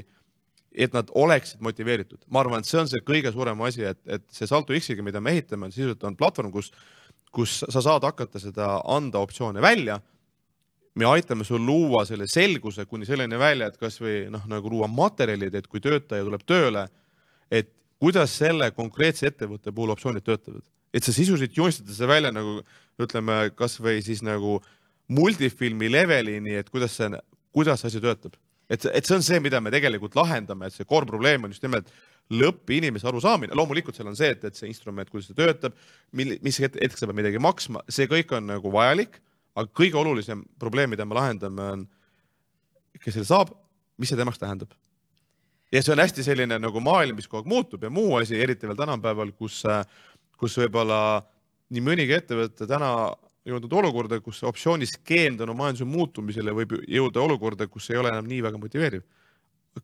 et nad oleksid motiveeritud. ma arvan, et see on see kõige suurem asi, et, et see Salto X-iga, mida me ehitame, on sisuliselt on platvorm, kus kus sa saad hakata seda anda optsioone välja. me aitame sul luua selle selguse kuni selleni välja, et kasvõi noh, nagu luua materjalid, et kui töötaja tuleb tööle, et kuidas selle konkreetse ettevõtte puhul optsioonid töötavad, et sa sisuliselt joonistad seda välja nagu ütleme, kasvõi siis nagu multifilmi levelini, et kuidas see, kuidas see asi töötab. et, et see on see, mida me tegelikult lahendame, et see core probleem on just nimelt lõppinimese arusaamine, loomulikult seal on see, et, et see instrument, kuidas ta töötab, mil-, mis hetk sa pead midagi maksma, see kõik on nagu vajalik, aga kõige olulisem probleem, mida me lahendame, on, kes selle saab, mis see temaks tähendab. Ja see on hästi selline nagu maailm, mis kogu aeg muutub ja muu asi, eriti veel tänapäeval, kus, kus võib-olla nii mõnigi ettevõte täna jõudnud olukorda, kus optsiooniskeem tänu majanduse muutumisele võib jõuda olukorda, kus ei ole enam nii väga motiveeriv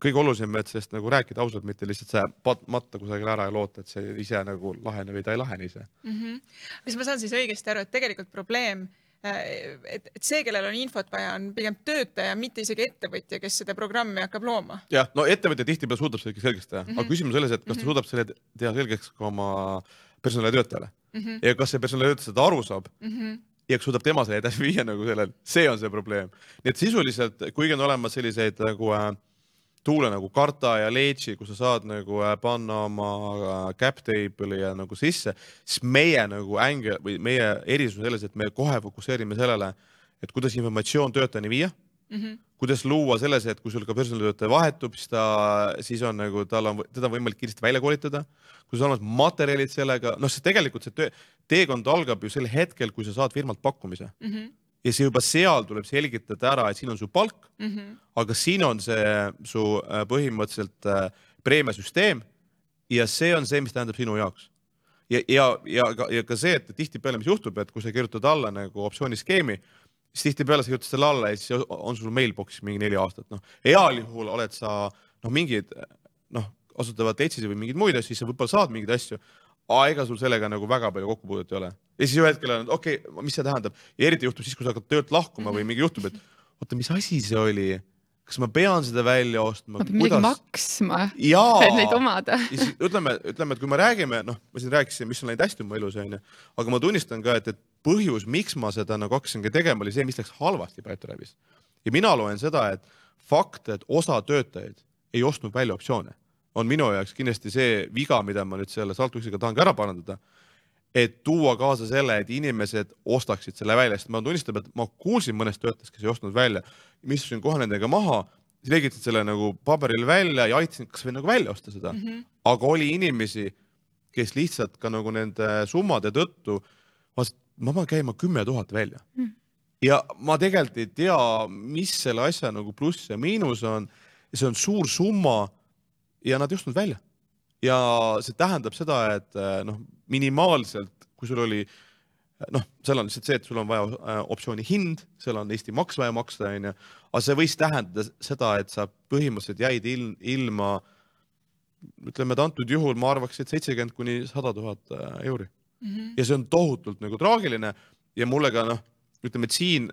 kõige olulisem, et sellest nagu rääkida ausalt, mitte lihtsalt see matta kusagile ära ja loota, et see ise nagu laheneb või ta ei lahene ise mm. -hmm. kas ma saan siis õigesti aru, et tegelikult probleem et, et see, kellel on infot vaja, on pigem töötaja, mitte isegi ettevõtja, kes seda programmi hakkab looma. jah, no ettevõtja tihtipeale suudab seda selgeks teha mm, -hmm. aga küsimus on selles, et kas ta mm -hmm. suudab selle teha selgeks ka oma personalitöötajale mm -hmm. ja kas see personalitöötaja seda aru saab mm. -hmm ja kas suudab tema selle edasi viia nagu sellel, see on see probleem. nii et sisuliselt, kuigi on olemas selliseid nagu äh, tuule nagu Karta ja Leedži, kus sa saad nagu äh, panna oma äh, cap table'i ja nagu sisse, siis meie nagu ängel või meie erisus on selles, et me kohe fokusseerime sellele, et kuidas informatsioon töötajani viia mm. -hmm. kuidas luua selles, et kui sul ka personalitöötaja vahetub, siis ta, siis on nagu, tal on, teda on võimalik kiiresti välja koolitada. kui sul on olemas materjalid sellega, noh, see tegelikult see töö, teekond algab ju sel hetkel, kui sa saad firmalt pakkumise mm. -hmm ja see juba seal tuleb selgitada ära, et siin on su palk mm, -hmm. aga siin on see su äh, põhimõtteliselt äh, preemiasüsteem ja see on see, mis tähendab sinu jaoks. ja, ja, ja, ja ka see, et tihtipeale, mis juhtub, et kui sa kirjutad alla nagu optsiooniskeemi, siis tihtipeale sa kirjutad selle alla ja siis on sul mailbox'is mingi neli aastat, noh, heal juhul oled sa noh, mingid noh, asutavad Eestis või mingeid muid asju, siis sa võib-olla saad mingeid asju, aa, ega sul sellega nagu väga palju kokkupuudet ei ole. ja siis ühel hetkel on, okei okay,, mis see tähendab ja eriti juhtub siis, kui sa hakkad töölt lahkuma või mingi juhtub, et oota, mis asi see oli, kas ma pean seda välja ostma? ma pean midagi maksma, et neid omada. ütleme, ütleme, et kui me räägime, noh, ma siin rääkisin, mis on läinud hästi oma elus onju, aga ma tunnistan ka, et, et põhjus, miks ma seda nagu hakkasingi tegema, oli see, mis läks halvasti Pipedrive'is. ja mina loen seda, et fakt, et osa töötajaid ei ostnud välja optsioone on minu jaoks kindlasti see viga, mida ma nüüd selle saltuksiga tahan ka ära parandada. et tuua kaasa selle, et inimesed ostaksid selle välja, sest ma tunnistan, et ma kuulsin mõnest töötajast, kes ei ostnud välja, istusin kohe nendega maha, selgitasin selle nagu paberil välja ja aitasin kasvõi nagu välja osta seda mm. -hmm. aga oli inimesi, kes lihtsalt ka nagu nende summade tõttu, ma pean käima kümme tuhat välja mm. -hmm. ja ma tegelikult ei tea, mis selle asja nagu pluss ja miinus on. see on suur summa ja nad ei ostnud välja. ja see tähendab seda, et eh, noh, minimaalselt, kui sul oli noh, seal on lihtsalt see, et sul on vaja äh, optsiooni hind, seal on Eesti maks vaja maksta, onju, aga see võis tähendada seda, et sa põhimõtteliselt jäid il, ilma ütleme, et antud juhul ma arvaks, et seitsekümmend kuni sada tuhat äh, euri mm. -hmm. ja see on tohutult nagu traagiline ja mulle ka noh, ütleme, et siin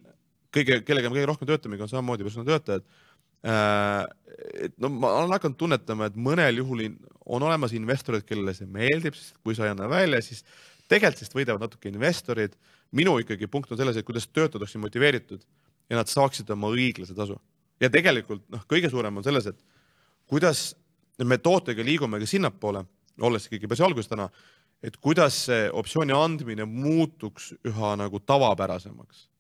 kõige, kellega me kõige rohkem töötamegi, on samamoodi personalitöötajad Äh, et no ma olen hakanud tunnetama, et mõnel juhul on olemas investorid, kellele see meeldib, sest kui sa ei anna välja, siis tegelikult sellest võidavad natuke investorid. minu ikkagi punkt on selles, et kuidas töötajad oleksid motiveeritud ja nad saaksid oma õiglase tasu. ja tegelikult noh, kõige suurem on selles, et kuidas me tootega liigume ka sinnapoole, olles ikkagi päris alguses täna, et kuidas see optsiooni andmine muutuks üha nagu tavapärasemaks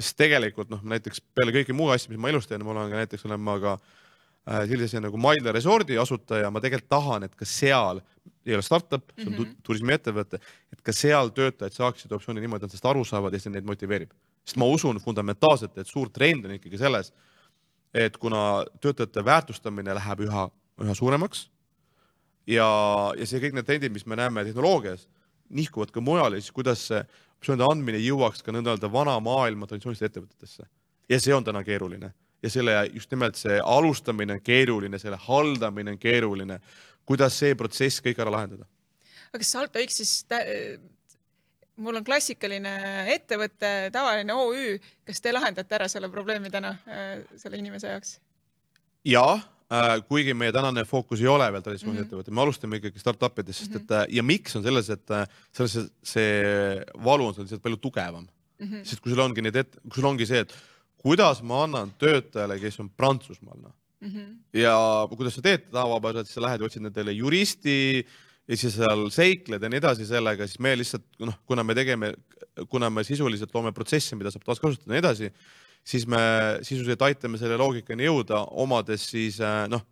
sest tegelikult noh, näiteks peale kõiki muu asju, mis ma elus teen, mul on ka näiteks olen ma ka äh, sellise nagu Mailde resordi asutaja, ma tegelikult tahan, et ka seal, ei ole startup, see on mm -hmm. turismiettevõte, et ka seal töötajad saaksid optsiooni niimoodi, et sellest aru saavad ja see neid motiveerib. sest ma usun fundamentaalselt, et suur trend on ikkagi selles, et kuna töötajate väärtustamine läheb üha, üha suuremaks ja, ja see kõik need trendid, mis me näeme tehnoloogias, nihkuvad ka mujale, siis kuidas see optsioonide andmine jõuaks ka nõnda-öelda vana maailma traditsiooniliste ettevõtetesse. ja see on täna keeruline ja selle just nimelt see alustamine on keeruline, selle haldamine on keeruline. kuidas see protsess kõik ära lahendada? aga kas Salto X siis mul on klassikaline ettevõte, tavaline OÜ, kas te lahendate ära selle probleemi täna äh, selle inimese jaoks? jaa kuigi meie tänane fookus ei ole veel traditsiooniline mm -hmm. me alustame ikkagi startup idest, sest et mm -hmm. ja miks on selles, et äh, selles see, see valu on seal lihtsalt palju tugevam mm. -hmm. sest kui sul ongi need, kui sul ongi see, et kuidas ma annan töötajale, kes on Prantsusmaal noh mm -hmm. ja kuidas sa teed tavapäraselt, siis sa lähed ja otsid nendele juristi ja siis seal seikled ja nii edasi sellega, siis me lihtsalt noh, kuna me tegeme, kuna me sisuliselt loome protsesse, mida saab taaskasutada ja nii edasi siis me sisuliselt aitame selle loogikani jõuda, omades siis äh, noh,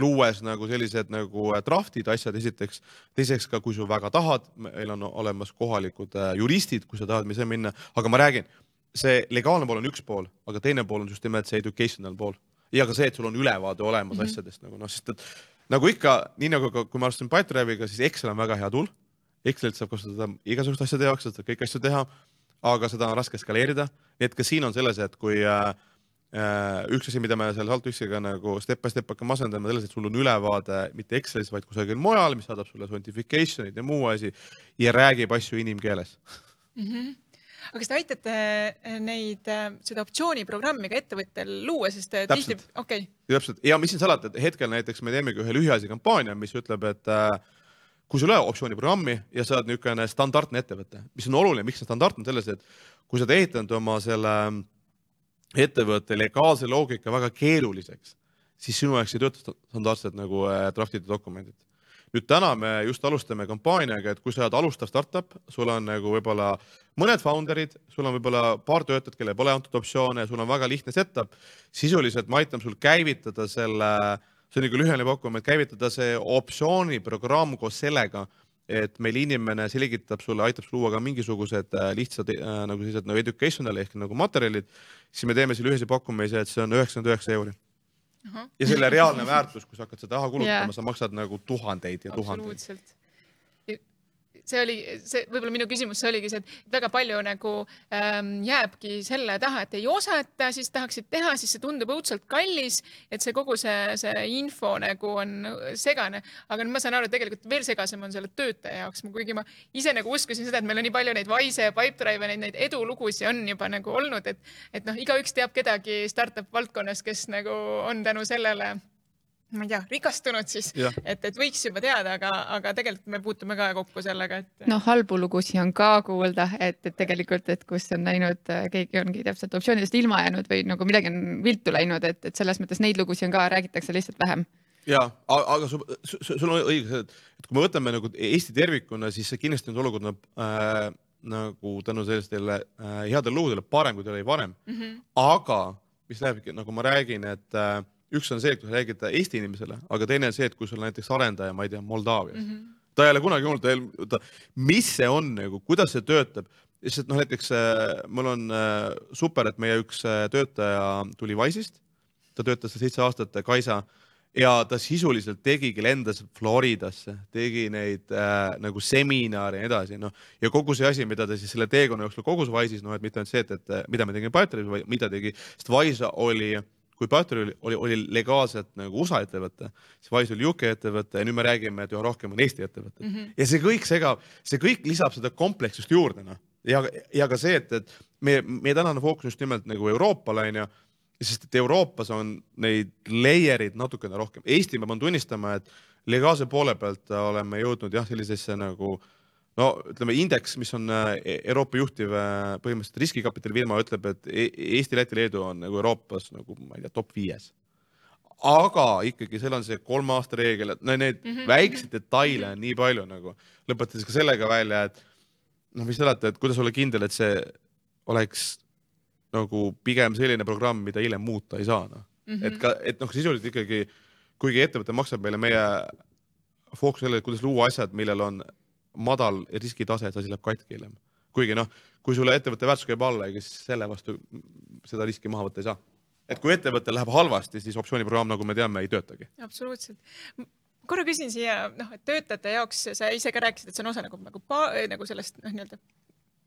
luues nagu sellised nagu äh, draft'id, asjad esiteks, teiseks ka, kui sa väga tahad, meil on olemas kohalikud äh, juristid, kui sa tahad ise minna, aga ma räägin, see legaalne pool on üks pool, aga teine pool on just nimelt see educational pool ja ka see, et sul on ülevaade olemas mm -hmm. asjadest nagu noh, sest et nagu ikka, nii nagu ka, kui ma alustasin Pipedrive'iga, siis Excel on väga hea tool. Excelit saab kasutada igasuguste asjade jaoks, saab kõiki asju teha aga seda on raske skaleerida. nii et ka siin on selles, et kui, äh, üks asi, mida me selle Saltüksiga nagu step by step hakkame asendama, selles, et sul on ülevaade mitte Excelis, vaid kusagil mujal, mis saadab sulle certification'id ja muu asi ja räägib asju inimkeeles mm. -hmm aga kas te aitate neid, seda optsiooniprogrammi ka ettevõttel luua, sest tihti, okei okay.. täpselt ja mis siin salata, et hetkel näiteks me teemegi ühe lühiajalise kampaania, mis ütleb, et äh, kui sul ei ole optsiooniprogrammi ja sa oled niisugune standardne ettevõte, mis on oluline, miks see standardne, selles, et kui sa oled ehitanud oma selle ettevõtte legaalse loogika väga keeruliseks, siis sinu jaoks ei tööta standardsed nagu äh, draftid ja dokumendid. nüüd täna me just alustame kampaaniaga, et kui sa oled alustav startup, sul on nagu võib-olla mõned founder'id, sul on võib-olla paar töötajat, kellele pole antud optsioone, sul on väga lihtne setup, sisuliselt ma aitan sul käivitada selle, see on nagu lühiajaline pakkumine, käivitada see optsiooniprogramm koos sellega et meil inimene selgitab sulle, aitab sul luua ka mingisugused äh, lihtsad äh, nagu sellised nagu educational ehk nagu materjalid, siis me teeme selle ühise pakkumise, et see on üheksakümmend üheksa euri. ja selle reaalne väärtus, kui sa hakkad seda raha kulutama yeah., sa maksad nagu tuhandeid ja tuhandeid see oli see, võib-olla minu küsimus, see oligi see, et väga palju nagu ähm, jääbki selle taha, et ei osata, siis tahaksid teha, siis see tundub õudselt kallis, et see kogu see, see info nagu on segane. aga nüüd ma saan aru, et tegelikult veel segasem on selle töötaja jaoks, kuigi ma ise nagu uskusin seda, et meil on nii palju neid Wise ja Pipedrive'i neid, neid edulugusid on juba nagu olnud, et, et noh, igaüks teab kedagi startup valdkonnas, kes nagu on tänu sellele ma ei tea, rikastunud siis, et, et võiks juba teada, aga, aga tegelikult me puutume ka kokku sellega, et. noh, halbu lugusid on ka kuulda, et, et tegelikult, et kus on läinud, keegi ongi täpselt optsioonidest ilma jäänud või nagu midagi on viltu läinud, et, et selles mõttes neid lugusid on ka, räägitakse lihtsalt vähem ja, aga sul, sul on õigus, et kui me võtame nagu Eesti tervikuna, siis kindlasti on see olukord äh, nagu tänu sellistele äh, headele lugudele parem, kui ta oli varem mm. -hmm. aga mis lähebki, nagu ma räägin, et äh, üks on see, kui sa räägid Eesti inimesele, aga teine on see, et kui sul näiteks arendaja, ma ei tea, Moldaavias mm, -hmm. ta ei ole kunagi olnud, mis see on nagu, kuidas see töötab, lihtsalt noh, näiteks äh, mul on äh, super, et meie üks äh, töötaja tuli Wise'ist, ta töötas seitse aastat, Kaisa, ja ta sisuliselt tegigi, lendas Floridasse, tegi neid äh, nagu seminare ja nii edasi, noh ja kogu see asi, mida ta siis selle teekonna jooksul kogus Wise'is, noh et mitte ainult see, et, et mida me tegime Pipedrive'is, vaid mida tegi, sest Wise oli äh, kui Battery oli, oli, oli legaalselt nagu USA ettevõte, siis Wise oli UK ettevõte ja nüüd me räägime, et üha rohkem on Eesti ettevõtted mm. -hmm. ja see kõik segab, see kõik lisab seda komplekssust juurde, noh. ja, ja ka see, et, et meie, meie tänane fookus just nimelt nagu Euroopale onju, sest et Euroopas on neid layer'id natukene rohkem. Eesti, ma pean tunnistama, et legaalse poole pealt oleme jõudnud jah, sellisesse nagu äh, no ütleme, indeks, mis on äh, Euroopa juhtiv äh, põhimõtteliselt riskikapitali firma, ütleb, et e-, Eesti, Läti, Leedu on nagu Euroopas nagu ma ei tea, top viies. aga ikkagi seal on see kolme aasta reegel, et no need mm -hmm. väikseid detaile on nii palju nagu, lõpetades ka sellega välja, et noh, mis te olete, et kuidas olla kindel, et see oleks nagu pigem selline programm, mida hiljem muuta ei saa, noh -hmm.. et ka, et noh, sisuliselt ikkagi, kuigi ettevõte maksab meile meie fookus sellele, kuidas luua asjad, millel on madal riskitase, et asi läheb katki hiljem. kuigi noh, kui sulle ettevõtte väärtus käib alla, ega siis selle vastu seda riski maha võtta ei saa. et kui ettevõttel läheb halvasti, siis optsiooniprogramm, nagu me teame, ei töötagi. absoluutselt korra küsin siia, noh, et töötajate jaoks sa ise ka rääkisid, et see on osa nagu, nagu, nagu sellest noh, nii-öelda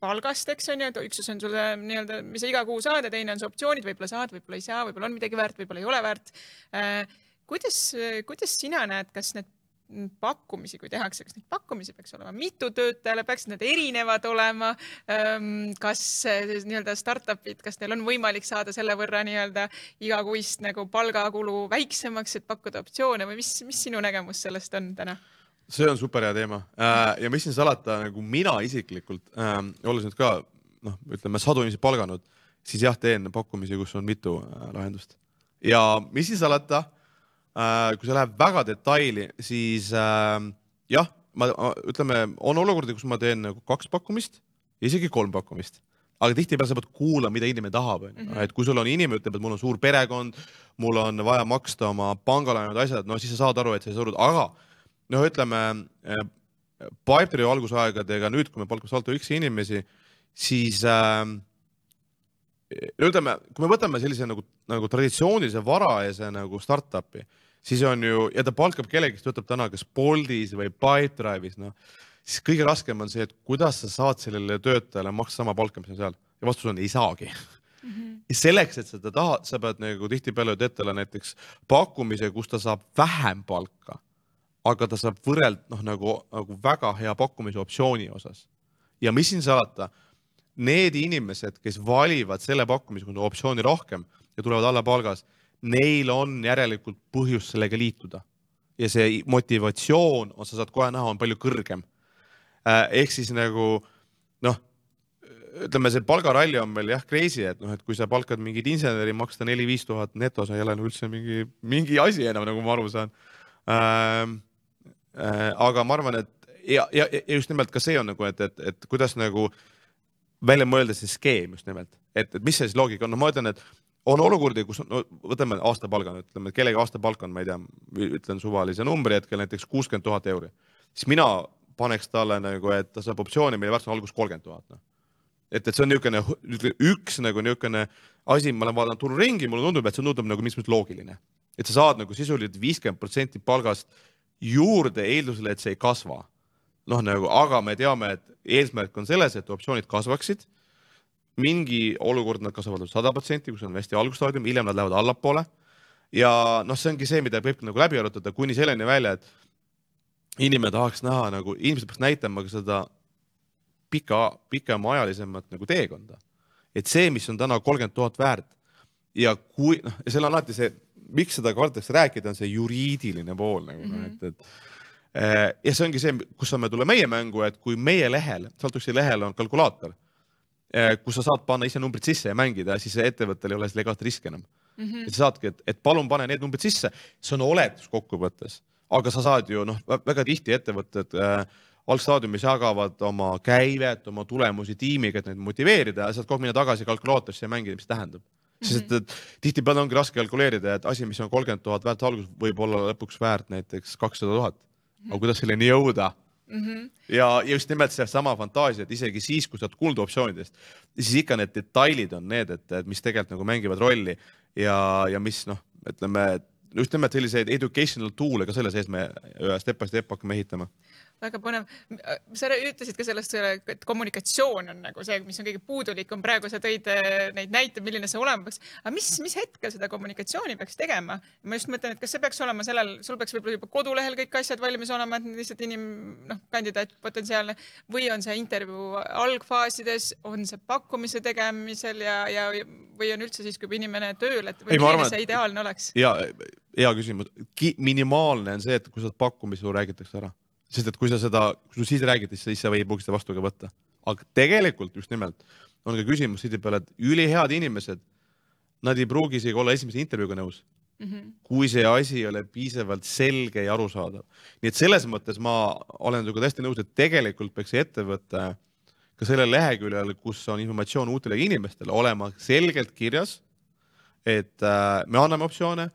palgast, eks on ju, et üks on sulle nii-öelda, mis sa iga kuu saad ja teine on su optsioonid, võib-olla saad, võib-olla ei saa, võib-olla on midagi väärt, võib-olla ei ole väärt äh,. kuidas, kuidas sina näed, kas need pakkumisi, kui tehakse, kas neid pakkumisi peaks olema mitu töötajale, peaksid need erinevad olema? Kas nii-öelda startup'id, kas neil on võimalik saada selle võrra nii-öelda igakuist nagu palgakulu väiksemaks, et pakkuda optsioone või mis, mis sinu nägemus sellest on täna? see on super hea teema äh, ja mis siin salata, nagu mina isiklikult äh,, olles nüüd ka noh, ütleme sadu inimesi palganud, siis jah, teen pakkumisi, kus on mitu äh, lahendust ja mis siin salata kui see läheb väga detaili, siis äh, jah, ma, ütleme, on olukordi, kus ma teen nagu kaks pakkumist, isegi kolm pakkumist aga tihtipeale sa pead kuulama, mida inimene tahab, onju. Mhm. et kui sul on inimene ütleb, et mul on suur perekond, mul on vaja maksta oma pangalaenud asjad, no siis sa saad aru, et sa ei surud, aga noh, ütleme äh, Pipedrive'i algusaegadega nüüd, kui me palkame Salto X inimesi, siis äh, ütleme, kui me võtame sellise nagu, nagu traditsioonilise varajase nagu startup'i siis on ju, ja ta palkab kellegi, kes töötab täna kas Boltis või Pipedrive'is, noh, siis kõige raskem on see, et kuidas sa saad sellele töötajale maksta sama palka, mis on seal ja vastus on ei saagi mm. -hmm. ja selleks, et seda tahad, sa pead nagu tihtipeale ette näiteks pakkumise, kus ta saab vähem palka, aga ta saab võrreld noh, nagu, nagu väga hea pakkumise optsiooni osas. ja mis siin salata, need inimesed, kes valivad selle pakkumise optsiooni rohkem ja tulevad alla palgas, neil on järelikult põhjust sellega liituda ja see motivatsioon, sa saad kohe näha, on palju kõrgem. Äh, ehk siis nagu noh, ütleme, see palgaralli on meil jah crazy, et noh, et kui sa palkad mingit inseneri maksta neli-viis tuhat netos, ei ole nagu üldse mingi, mingi asi enam, nagu ma aru saan ähm,. Äh, aga ma arvan, et ja, ja, ja just nimelt ka see on nagu, et, et, et kuidas nagu välja mõelda see skeem just nimelt, et, et mis see siis loogika on, no ma ütlen, et on olukordi, kus no, võtame aastapalga, ütleme, kellegi aastapalk on, ma ei tea, ütlen suvalise numbri hetkel näiteks kuuskümmend tuhat euri, siis mina paneks talle nagu, et ta saab optsiooni, mille väärtus on alguses kolmkümmend tuhat noh et, et see on niisugune üks nagu niisugune asi, ma olen vaadanud turu ringi, mulle tundub, et see tundub nagu mingis mõttes loogiline. et sa saad nagu sisuliselt viiskümmend protsenti palgast juurde eeldusel, et see ei kasva. noh, nagu, aga me teame, et eesmärk on selles, et optsioonid kasvaksid. Mingi olukord nad kasvavad sada protsenti, kus on hästi algusstaadium, hiljem nad lähevad allapoole. ja noh, see ongi see, mida võib nagu läbi arutada kuni selleni välja, et inimene tahaks näha nagu, inimesed peaks näitama ka seda pika, pikemaajalisemat nagu teekonda. et see, mis on täna kolmkümmend tuhat väärt ja kui noh, ja seal on alati see, miks seda kardetakse rääkida, on see juriidiline pool nagu mm, -hmm. et, et eh, ja see ongi see, kus saame tulla meie mängu, et kui meie lehel, Saltuxi lehel on kalkulaator, kus sa saad panna ise numbrid sisse ja mängida, siis ettevõttel ei ole legaalset riski enam mm. -hmm. et sa saadki, et, et palun pane need numbrid sisse, see on oletus kokkuvõttes, aga sa saad ju noh, väga tihti ettevõtted äh, algstaadiumis jagavad oma käivet, oma tulemusi tiimiga, et neid motiveerida ja saad kogu aeg minna tagasi kalkulaatorisse ja mängida, mis tähendab mm. -hmm. sest et tihtipeale ongi raske kalkuleerida, et asi, mis on kolmkümmend tuhat väärt alguses, võib olla lõpuks väärt näiteks kakssada tuhat. aga kuidas selleni jõuda? Mm -hmm. ja just nimelt seesama fantaasia, et isegi siis, kui sa oled kuulnud optsioonidest, siis ikka need detailid on need, et, et mis tegelikult nagu mängivad rolli ja, ja mis noh, ütleme just nimelt selliseid educational tool'e ka selle sees me step by step hakkame ehitama väga põnev. sa ütlesid ka sellest, et kommunikatsioon on nagu see, mis on kõige puudulikum. praegu sa tõid äh, neid näiteid, milline see olema peaks. aga mis, mis hetkel seda kommunikatsiooni peaks tegema? ma just mõtlen, et kas see peaks olema sellel, sul peaks võib-olla juba kodulehel kõik asjad valmis olema, et lihtsalt inim-, noh, kandidaat potentsiaalne või on see intervjuu algfaasides, on see pakkumise tegemisel ja, ja või on üldse siis, kui inimene tööl, et või milline see ideaalne oleks? ja, hea küsimus. minimaalne on see, et kui sa oled pakkumise, räägitakse ära sest et kui sa seda, kui sa siis räägid, siis sa ei pruugi seda vastu ka võtta. aga tegelikult just nimelt on ka küsimus tihtipeale, et ülihead inimesed, nad ei pruugi isegi olla esimese intervjuuga nõus mm. -hmm. kui see asi ei ole piisavalt selge ja arusaadav. nii et selles mõttes ma olen sinuga täiesti nõus, et tegelikult peaks see ettevõte ka sellel leheküljel, kus on informatsioon uutele inimestele, olema selgelt kirjas, et äh, me anname optsioone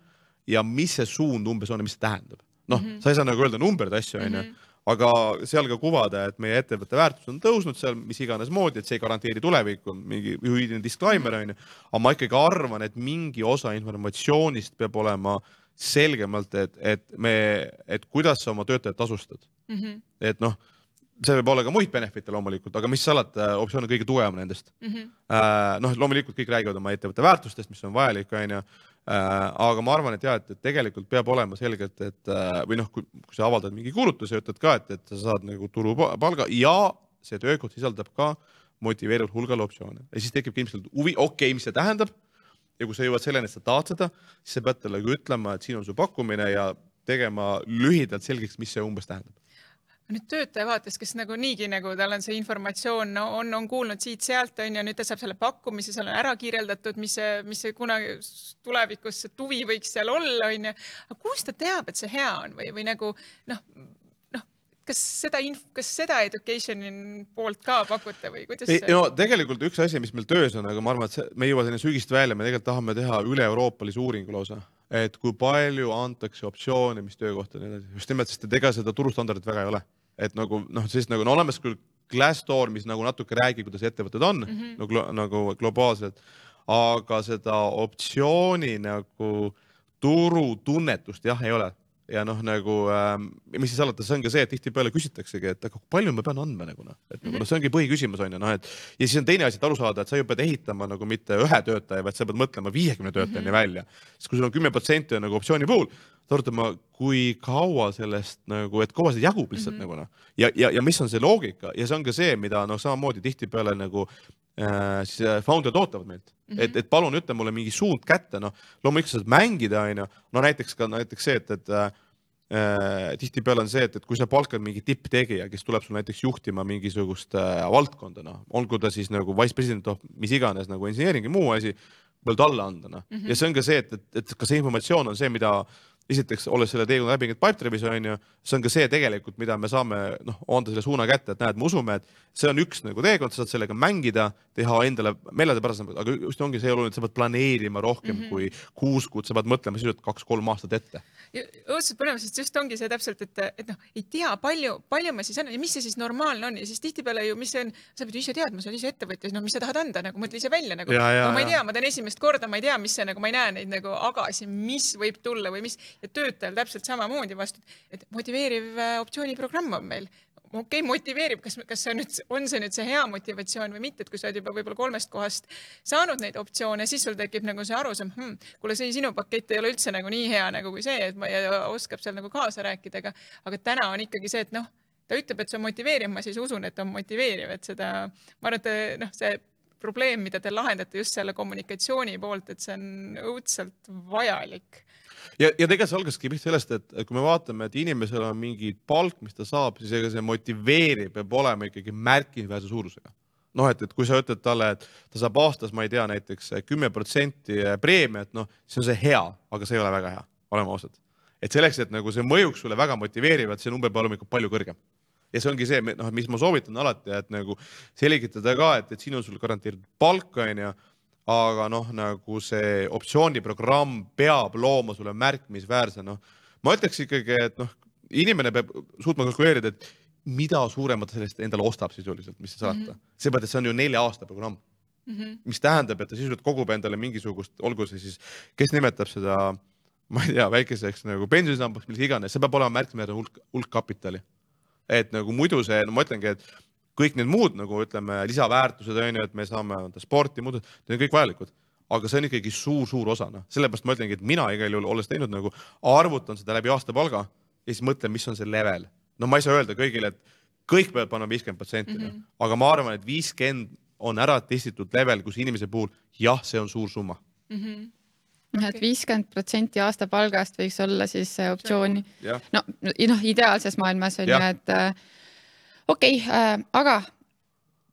ja mis see suund umbes on ja mis see tähendab. noh mm -hmm., sa ei saa nagu öelda numbreid asju, onju mhm aga seal ka kuvada, et meie ettevõtte väärtus on tõusnud seal mis iganes moodi, et see ei garanteeri tulevikku, mingi juriidiline disclaimer on ju. aga ma ikkagi arvan, et mingi osa informatsioonist peab olema selgemalt, et, et me, et kuidas sa oma töötajat tasustad mm. -hmm. et noh, see võib olla ka muid benefit'e loomulikult, aga mis salata, optsioon on kõige tugevam nendest mm. -hmm. Noh, loomulikult kõik räägivad oma ettevõtte väärtustest, mis on vajalik, onju aga ma arvan, et ja, et, et tegelikult peab olema selgelt, et äh, või noh, kui, sa avaldad mingi kuulutuse, ütled ka, et, et sa saad nagu turupalga ja see töökoht sisaldab ka motiveerivat hulgal optsioone ja siis tekibki ilmselt huvi, okei okay,, mis see tähendab. ja kui sa jõuad selleni, et sa tahad seda, siis sa pead talle ka ütlema, et siin on su pakkumine ja tegema lühidalt selgeks, mis see umbes tähendab nüüd töötaja vaates, kes nagu niigi nagu tal on see informatsioon no, on, on kuulnud siit-sealt onju, nüüd ta saab selle pakkumise, seal on ära kirjeldatud, mis see, mis see kunagi tulevikus see tuvi võiks seal olla onju. aga kust ta teab, et see hea on või, või nagu noh, noh, kas seda inf-, kas seda education'i poolt ka pakute või kuidas? ei, no tegelikult üks asi, mis meil töös on, aga ma arvan, et see, me ei jõua sinna sügist välja, me tegelikult tahame teha üle-euroopalise uuringu lausa et kui palju antakse optsioone, mis töökohta ja nii edasi, just nimelt, sest et ega seda turustandardit väga ei ole et nagu noh, siis nagu on olemas küll Glassdoor, mis nagu natuke räägib, kuidas ettevõtted on mm -hmm. nagu, nagu globaalselt, aga seda optsiooni nagu turutunnetust jah, ei ole ja noh, nagu äh, mis siis alati, see on ka see, et tihtipeale küsitaksegi, et aga kui palju ma pean andma nagu noh, et nagu, noh, see ongi põhiküsimus on ju noh, et ja siis on teine asi, et aru saada, et sa ju pead ehitama nagu mitte ühe töötaja, vaid sa pead mõtlema viiekümne töötajani mm -hmm. välja. siis kui sul on kümme protsenti on nagu optsiooni puhul, arutama, kui kaua sellest nagu, et kaua see jagub lihtsalt mm -hmm. nagu noh ja, ja, ja mis on see loogika ja see on ka see, mida noh, samamoodi tihtipeale nagu siis äh, founder'id ootavad meilt mm, -hmm. et, et palun ütle mulle mingi suund kätte, noh loomulikult sa saad mängida, onju, no näiteks ka näiteks see, et, et äh, äh, tihtipeale on see, et, et kui sa palkad mingi tipptegija, kes tuleb sul näiteks juhtima mingisugust äh, valdkonda, noh, olgu ta siis nagu vice president of mis iganes nagu engineering ja muu asi, veel talle anda, noh mm -hmm. ja see on ka see, et, et, et ka see informatsioon on see, mida esiteks olles selle teekonna läbi käinud Pipedrive'is on ju, see on ka see tegelikult, mida me saame noh, anda selle suuna kätte, et näed, me usume, et see on üks nagu teekond, sa saad sellega mängida, teha endale meelepärasemalt, aga just ongi see oluline, et sa pead planeerima rohkem mm -hmm. kui kuus kuud, sa pead mõtlema sisuliselt kaks-kolm aastat ette. õudselt põnev, sest just ongi see täpselt, et, et noh, ei tea, palju, palju ma siis annan ja mis see siis normaalne on ja siis tihtipeale ju, mis see on, sa pead ju ise teadma, sa oled ise ettevõtja, no mis sa tahad anda, nagu mõtle ise välja nagu, no, ma ei tea, ma teen esimest korda, ma ei tea, mis see nagu, ma ei näe neid nagu agasid, mis võib tulla või mis ja töötajal täpselt samamoodi vastu, et motiveeriv äh, optsiooniprogramm on meil. Okei okay,, motiveerib, kas, kas see on nüüd, on see nüüd see hea motivatsioon või mitte, et kui sa oled juba võib-olla kolmest kohast saanud neid optsioone, siis sul tekib nagu see arusaam hm,, kuule, see sinu pakett ei ole üldse nagu nii hea nagu kui see, et ma ja oskab seal nagu kaasa rääkida, aga, aga täna on ikkagi see, et noh, ta ütleb, et see on motiveeriv, ma siis usun, et on motiveeriv, et seda, ma arvan, et noh, see probleem, mida te lahendate just selle kommunikatsiooni poolt, et see on õudselt vajalik ja, ja tegelikult see algaski pihta sellest, et kui me vaatame, et inimesel on mingi palk, mis ta saab, siis ega see motiveerib, peab olema ikkagi märkimisväärse suurusega. noh, et, et kui sa ütled talle, et ta saab aastas, ma ei tea, näiteks kümme protsenti preemiat, noh, siis on see hea, aga see ei ole väga hea, oleme ausad. et selleks, et nagu see mõjuks sulle väga motiveerivalt, see number peab olema ikka palju kõrgem ja see ongi see, noh, mis ma soovitan alati, et nagu selgitada ka, et, et siin on sul garanteeritud palk, onju aga noh, nagu see optsiooniprogramm peab looma sulle märkimisväärse, noh, ma ütleks ikkagi, et noh, inimene peab suutma kalkuleerida, et mida suuremat sellest endale ostab sisuliselt, mis sa saad mm -hmm. seepärast, et see on ju nelja aasta programm mm. -hmm. mis tähendab, et ta sisuliselt kogub endale mingisugust, olgu see siis, kes nimetab seda, ma ei tea, väikeseks nagu pensionisambaks, milles iganes, see peab olema märkimisväärne hulk, hulk kapitali. Et nagu muidu see, no ma ütlengi, et kõik need muud nagu ütleme, lisaväärtused on ju, et me saame sporti, muud, need on kõik vajalikud aga see on ikkagi suur-suur osa, noh, sellepärast ma ütlengi, et mina igal juhul, olles teinud nagu, arvutan seda läbi aastapalga ja siis mõtlen, mis on see level. no ma ei saa öelda kõigile, et kõik peavad panema viiskümmend protsenti, noh. mhm. aga ma arvan, et viiskümmend on ära testitud level, kus inimese puhul jah, see on suur summa mm. -hmm noh, et viiskümmend protsenti aastapalgast võiks olla siis optsiooni. no, noh, ideaalses maailmas on ju, et äh, okei okay, äh,, aga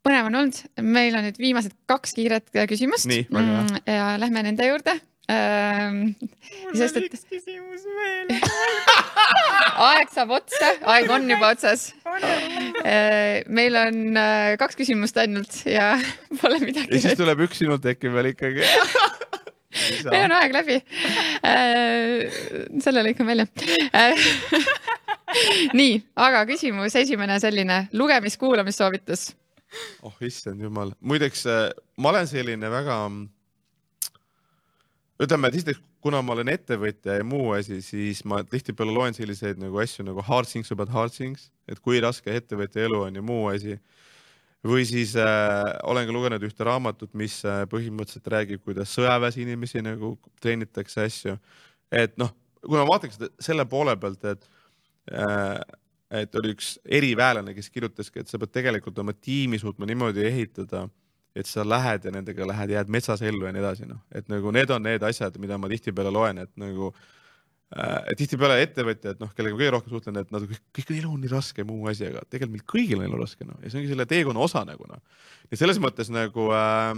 põnev on olnud, meil on nüüd viimased kaks kiiret küsimust. Mm, ja lähme nende juurde ähm,. mul on üks küsimus veel aeg saab otsa, aeg on juba otsas äh,. meil on äh, kaks küsimust ainult ja pole midagi. ja siis tuleb üks sinult tekib veel ikkagi meil on aeg läbi äh,. selle lõikan välja äh, nii, aga küsimus esimene selline lugemis-kuulamissoovitus. oh issand jumal, muideks äh, ma olen selline väga, ütleme, et esiteks, kuna ma olen ettevõtja ja muu asi, siis ma tihtipeale loen selliseid nagu asju nagu hard things about hard things, et kui raske ettevõtja elu on ja muu asi või siis äh, olen ka lugenud ühte raamatut, mis äh, põhimõtteliselt räägib, kuidas sõjaväes inimesi nagu treenitakse asju. et noh, kui ma vaataks selle poole pealt, et Äh, et oli üks eriväelane, kes kirjutaski, et sa pead tegelikult oma tiimi suutma niimoodi ehitada, et sa lähed ja nendega lähed, jääd metsas ellu ja nii edasi, noh, et nagu need on need asjad, mida ma tihtipeale loen, et nagu äh, tihtipeale ettevõtjad, noh, kellega kõige rohkem suhtlen, et nad kõik, kõik elu on nii raske, muu asi, aga tegelikult meil kõigil on elu raske, noh, ja see ongi selle teekonna osa nagu noh. ja selles mõttes nagu äh,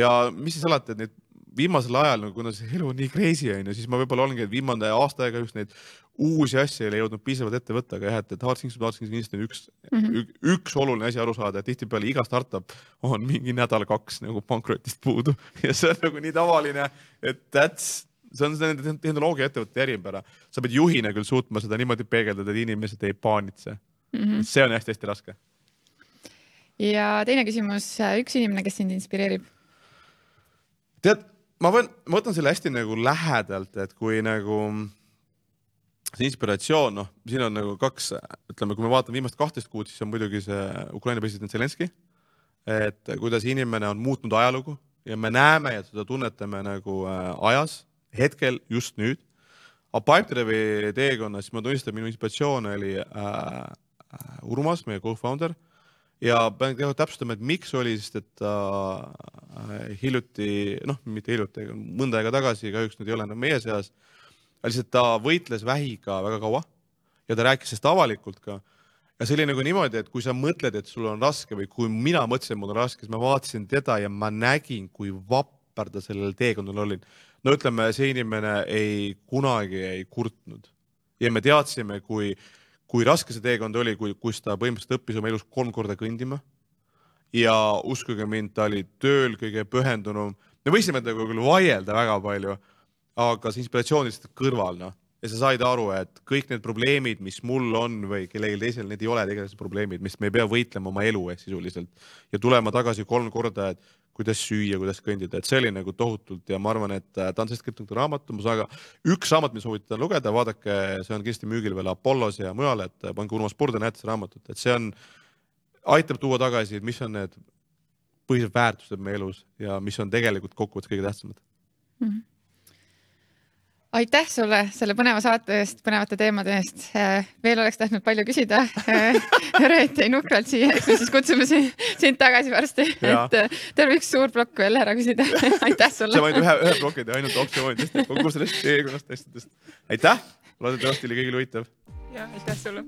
ja mis siis alati, et neid viimasel ajal, no kuna see elu on nii crazy onju, siis ma võib-olla olengi viimane aasta aega just neid uusi asju ei ole jõudnud piisavalt ette võtta, aga jah, et, et hard things hard things kindlasti on üks mm, -hmm. üks oluline asi aru saada, et tihtipeale iga startup on mingi nädal-kaks nagu pankrotist puudu ja see on nagu nii tavaline, et that's see on nende tehnoloogiaettevõtete eripära. sa pead juhina küll suutma seda niimoodi peegeldada, et inimesed ei paanitse mm. -hmm. see on hästi-hästi raske. ja teine küsimus, üks inimene, kes sind inspireerib? tead, ma võin, ma võtan selle hästi nagu lähedalt, et kui nagu see inspiratsioon, noh, siin on nagu kaks, ütleme, kui me vaatame viimast kahtteist kuud, siis on muidugi see Ukraina president Zelenskõi. et kuidas inimene on muutnud ajalugu ja me näeme ja seda tunnetame nagu äh, ajas, hetkel, just nüüd. aga Pipedrive'i teekonnas, ma tunnistan, minu inspiratsioon oli äh, Urmas, meie co-founder ja pean täpsustama, et miks oli, sest et ta äh, hiljuti, noh, mitte hiljuti, mõnda aega tagasi, kahjuks nüüd ei ole enam meie seas lihtsalt ta võitles vähiga väga kaua ja ta rääkis sellest avalikult ka. ja see oli nagu niimoodi, et kui sa mõtled, et sul on raske või kui mina mõtlesin, et mul on raske, siis ma vaatasin teda ja ma nägin, kui vapper ta sellel teekonnal oli. No ütleme, see inimene ei kunagi ei kurtnud ja me teadsime, kui, kui raske see teekond oli, kui, kus ta põhimõtteliselt õppis oma elus kolm korda kõndima. ja uskuge mind, ta oli tööl kõige pühendunum. me võisime temaga küll vaielda väga palju aga see inspiratsioon lihtsalt kõrval, noh. Ja sa said aru, et kõik need probleemid, mis mul on või kellelgi teisel, need ei ole tegelikult probleemid, mis me ei pea võitlema oma elu eest sisuliselt ja tulema tagasi kolm korda, et kuidas süüa, kuidas kõndida, et see oli nagu tohutult ja ma arvan, et äh, ta on sellest kirjutanud raamatu, aga üks raamat, mida soovitan lugeda, vaadake, see on kindlasti müügil veel Apollos ja mujal, et äh, pange Urmas Purde, näete seda raamatut, et see on, aitab tuua tagasi, et mis on need põhilised väärtused meie elus ja mis on tegelikult kokkuvõttes kõige tähtsamad mm. -hmm aitäh sulle selle põneva saate eest, põnevate teemade eest. Äh, veel oleks tahtnud palju küsida. Äh, Reet jäi nukralt siia, eks me siis kutsume sind tagasi varsti, et äh, terve üks suur plokk veel ära küsida. aitäh sulle. sa võid ühe, ühe ploki teha ainult optsioonidest, kogu sellest teekonnast asjadest. aitäh, loodetavasti oli kõigil huvitav. ja aitäh sulle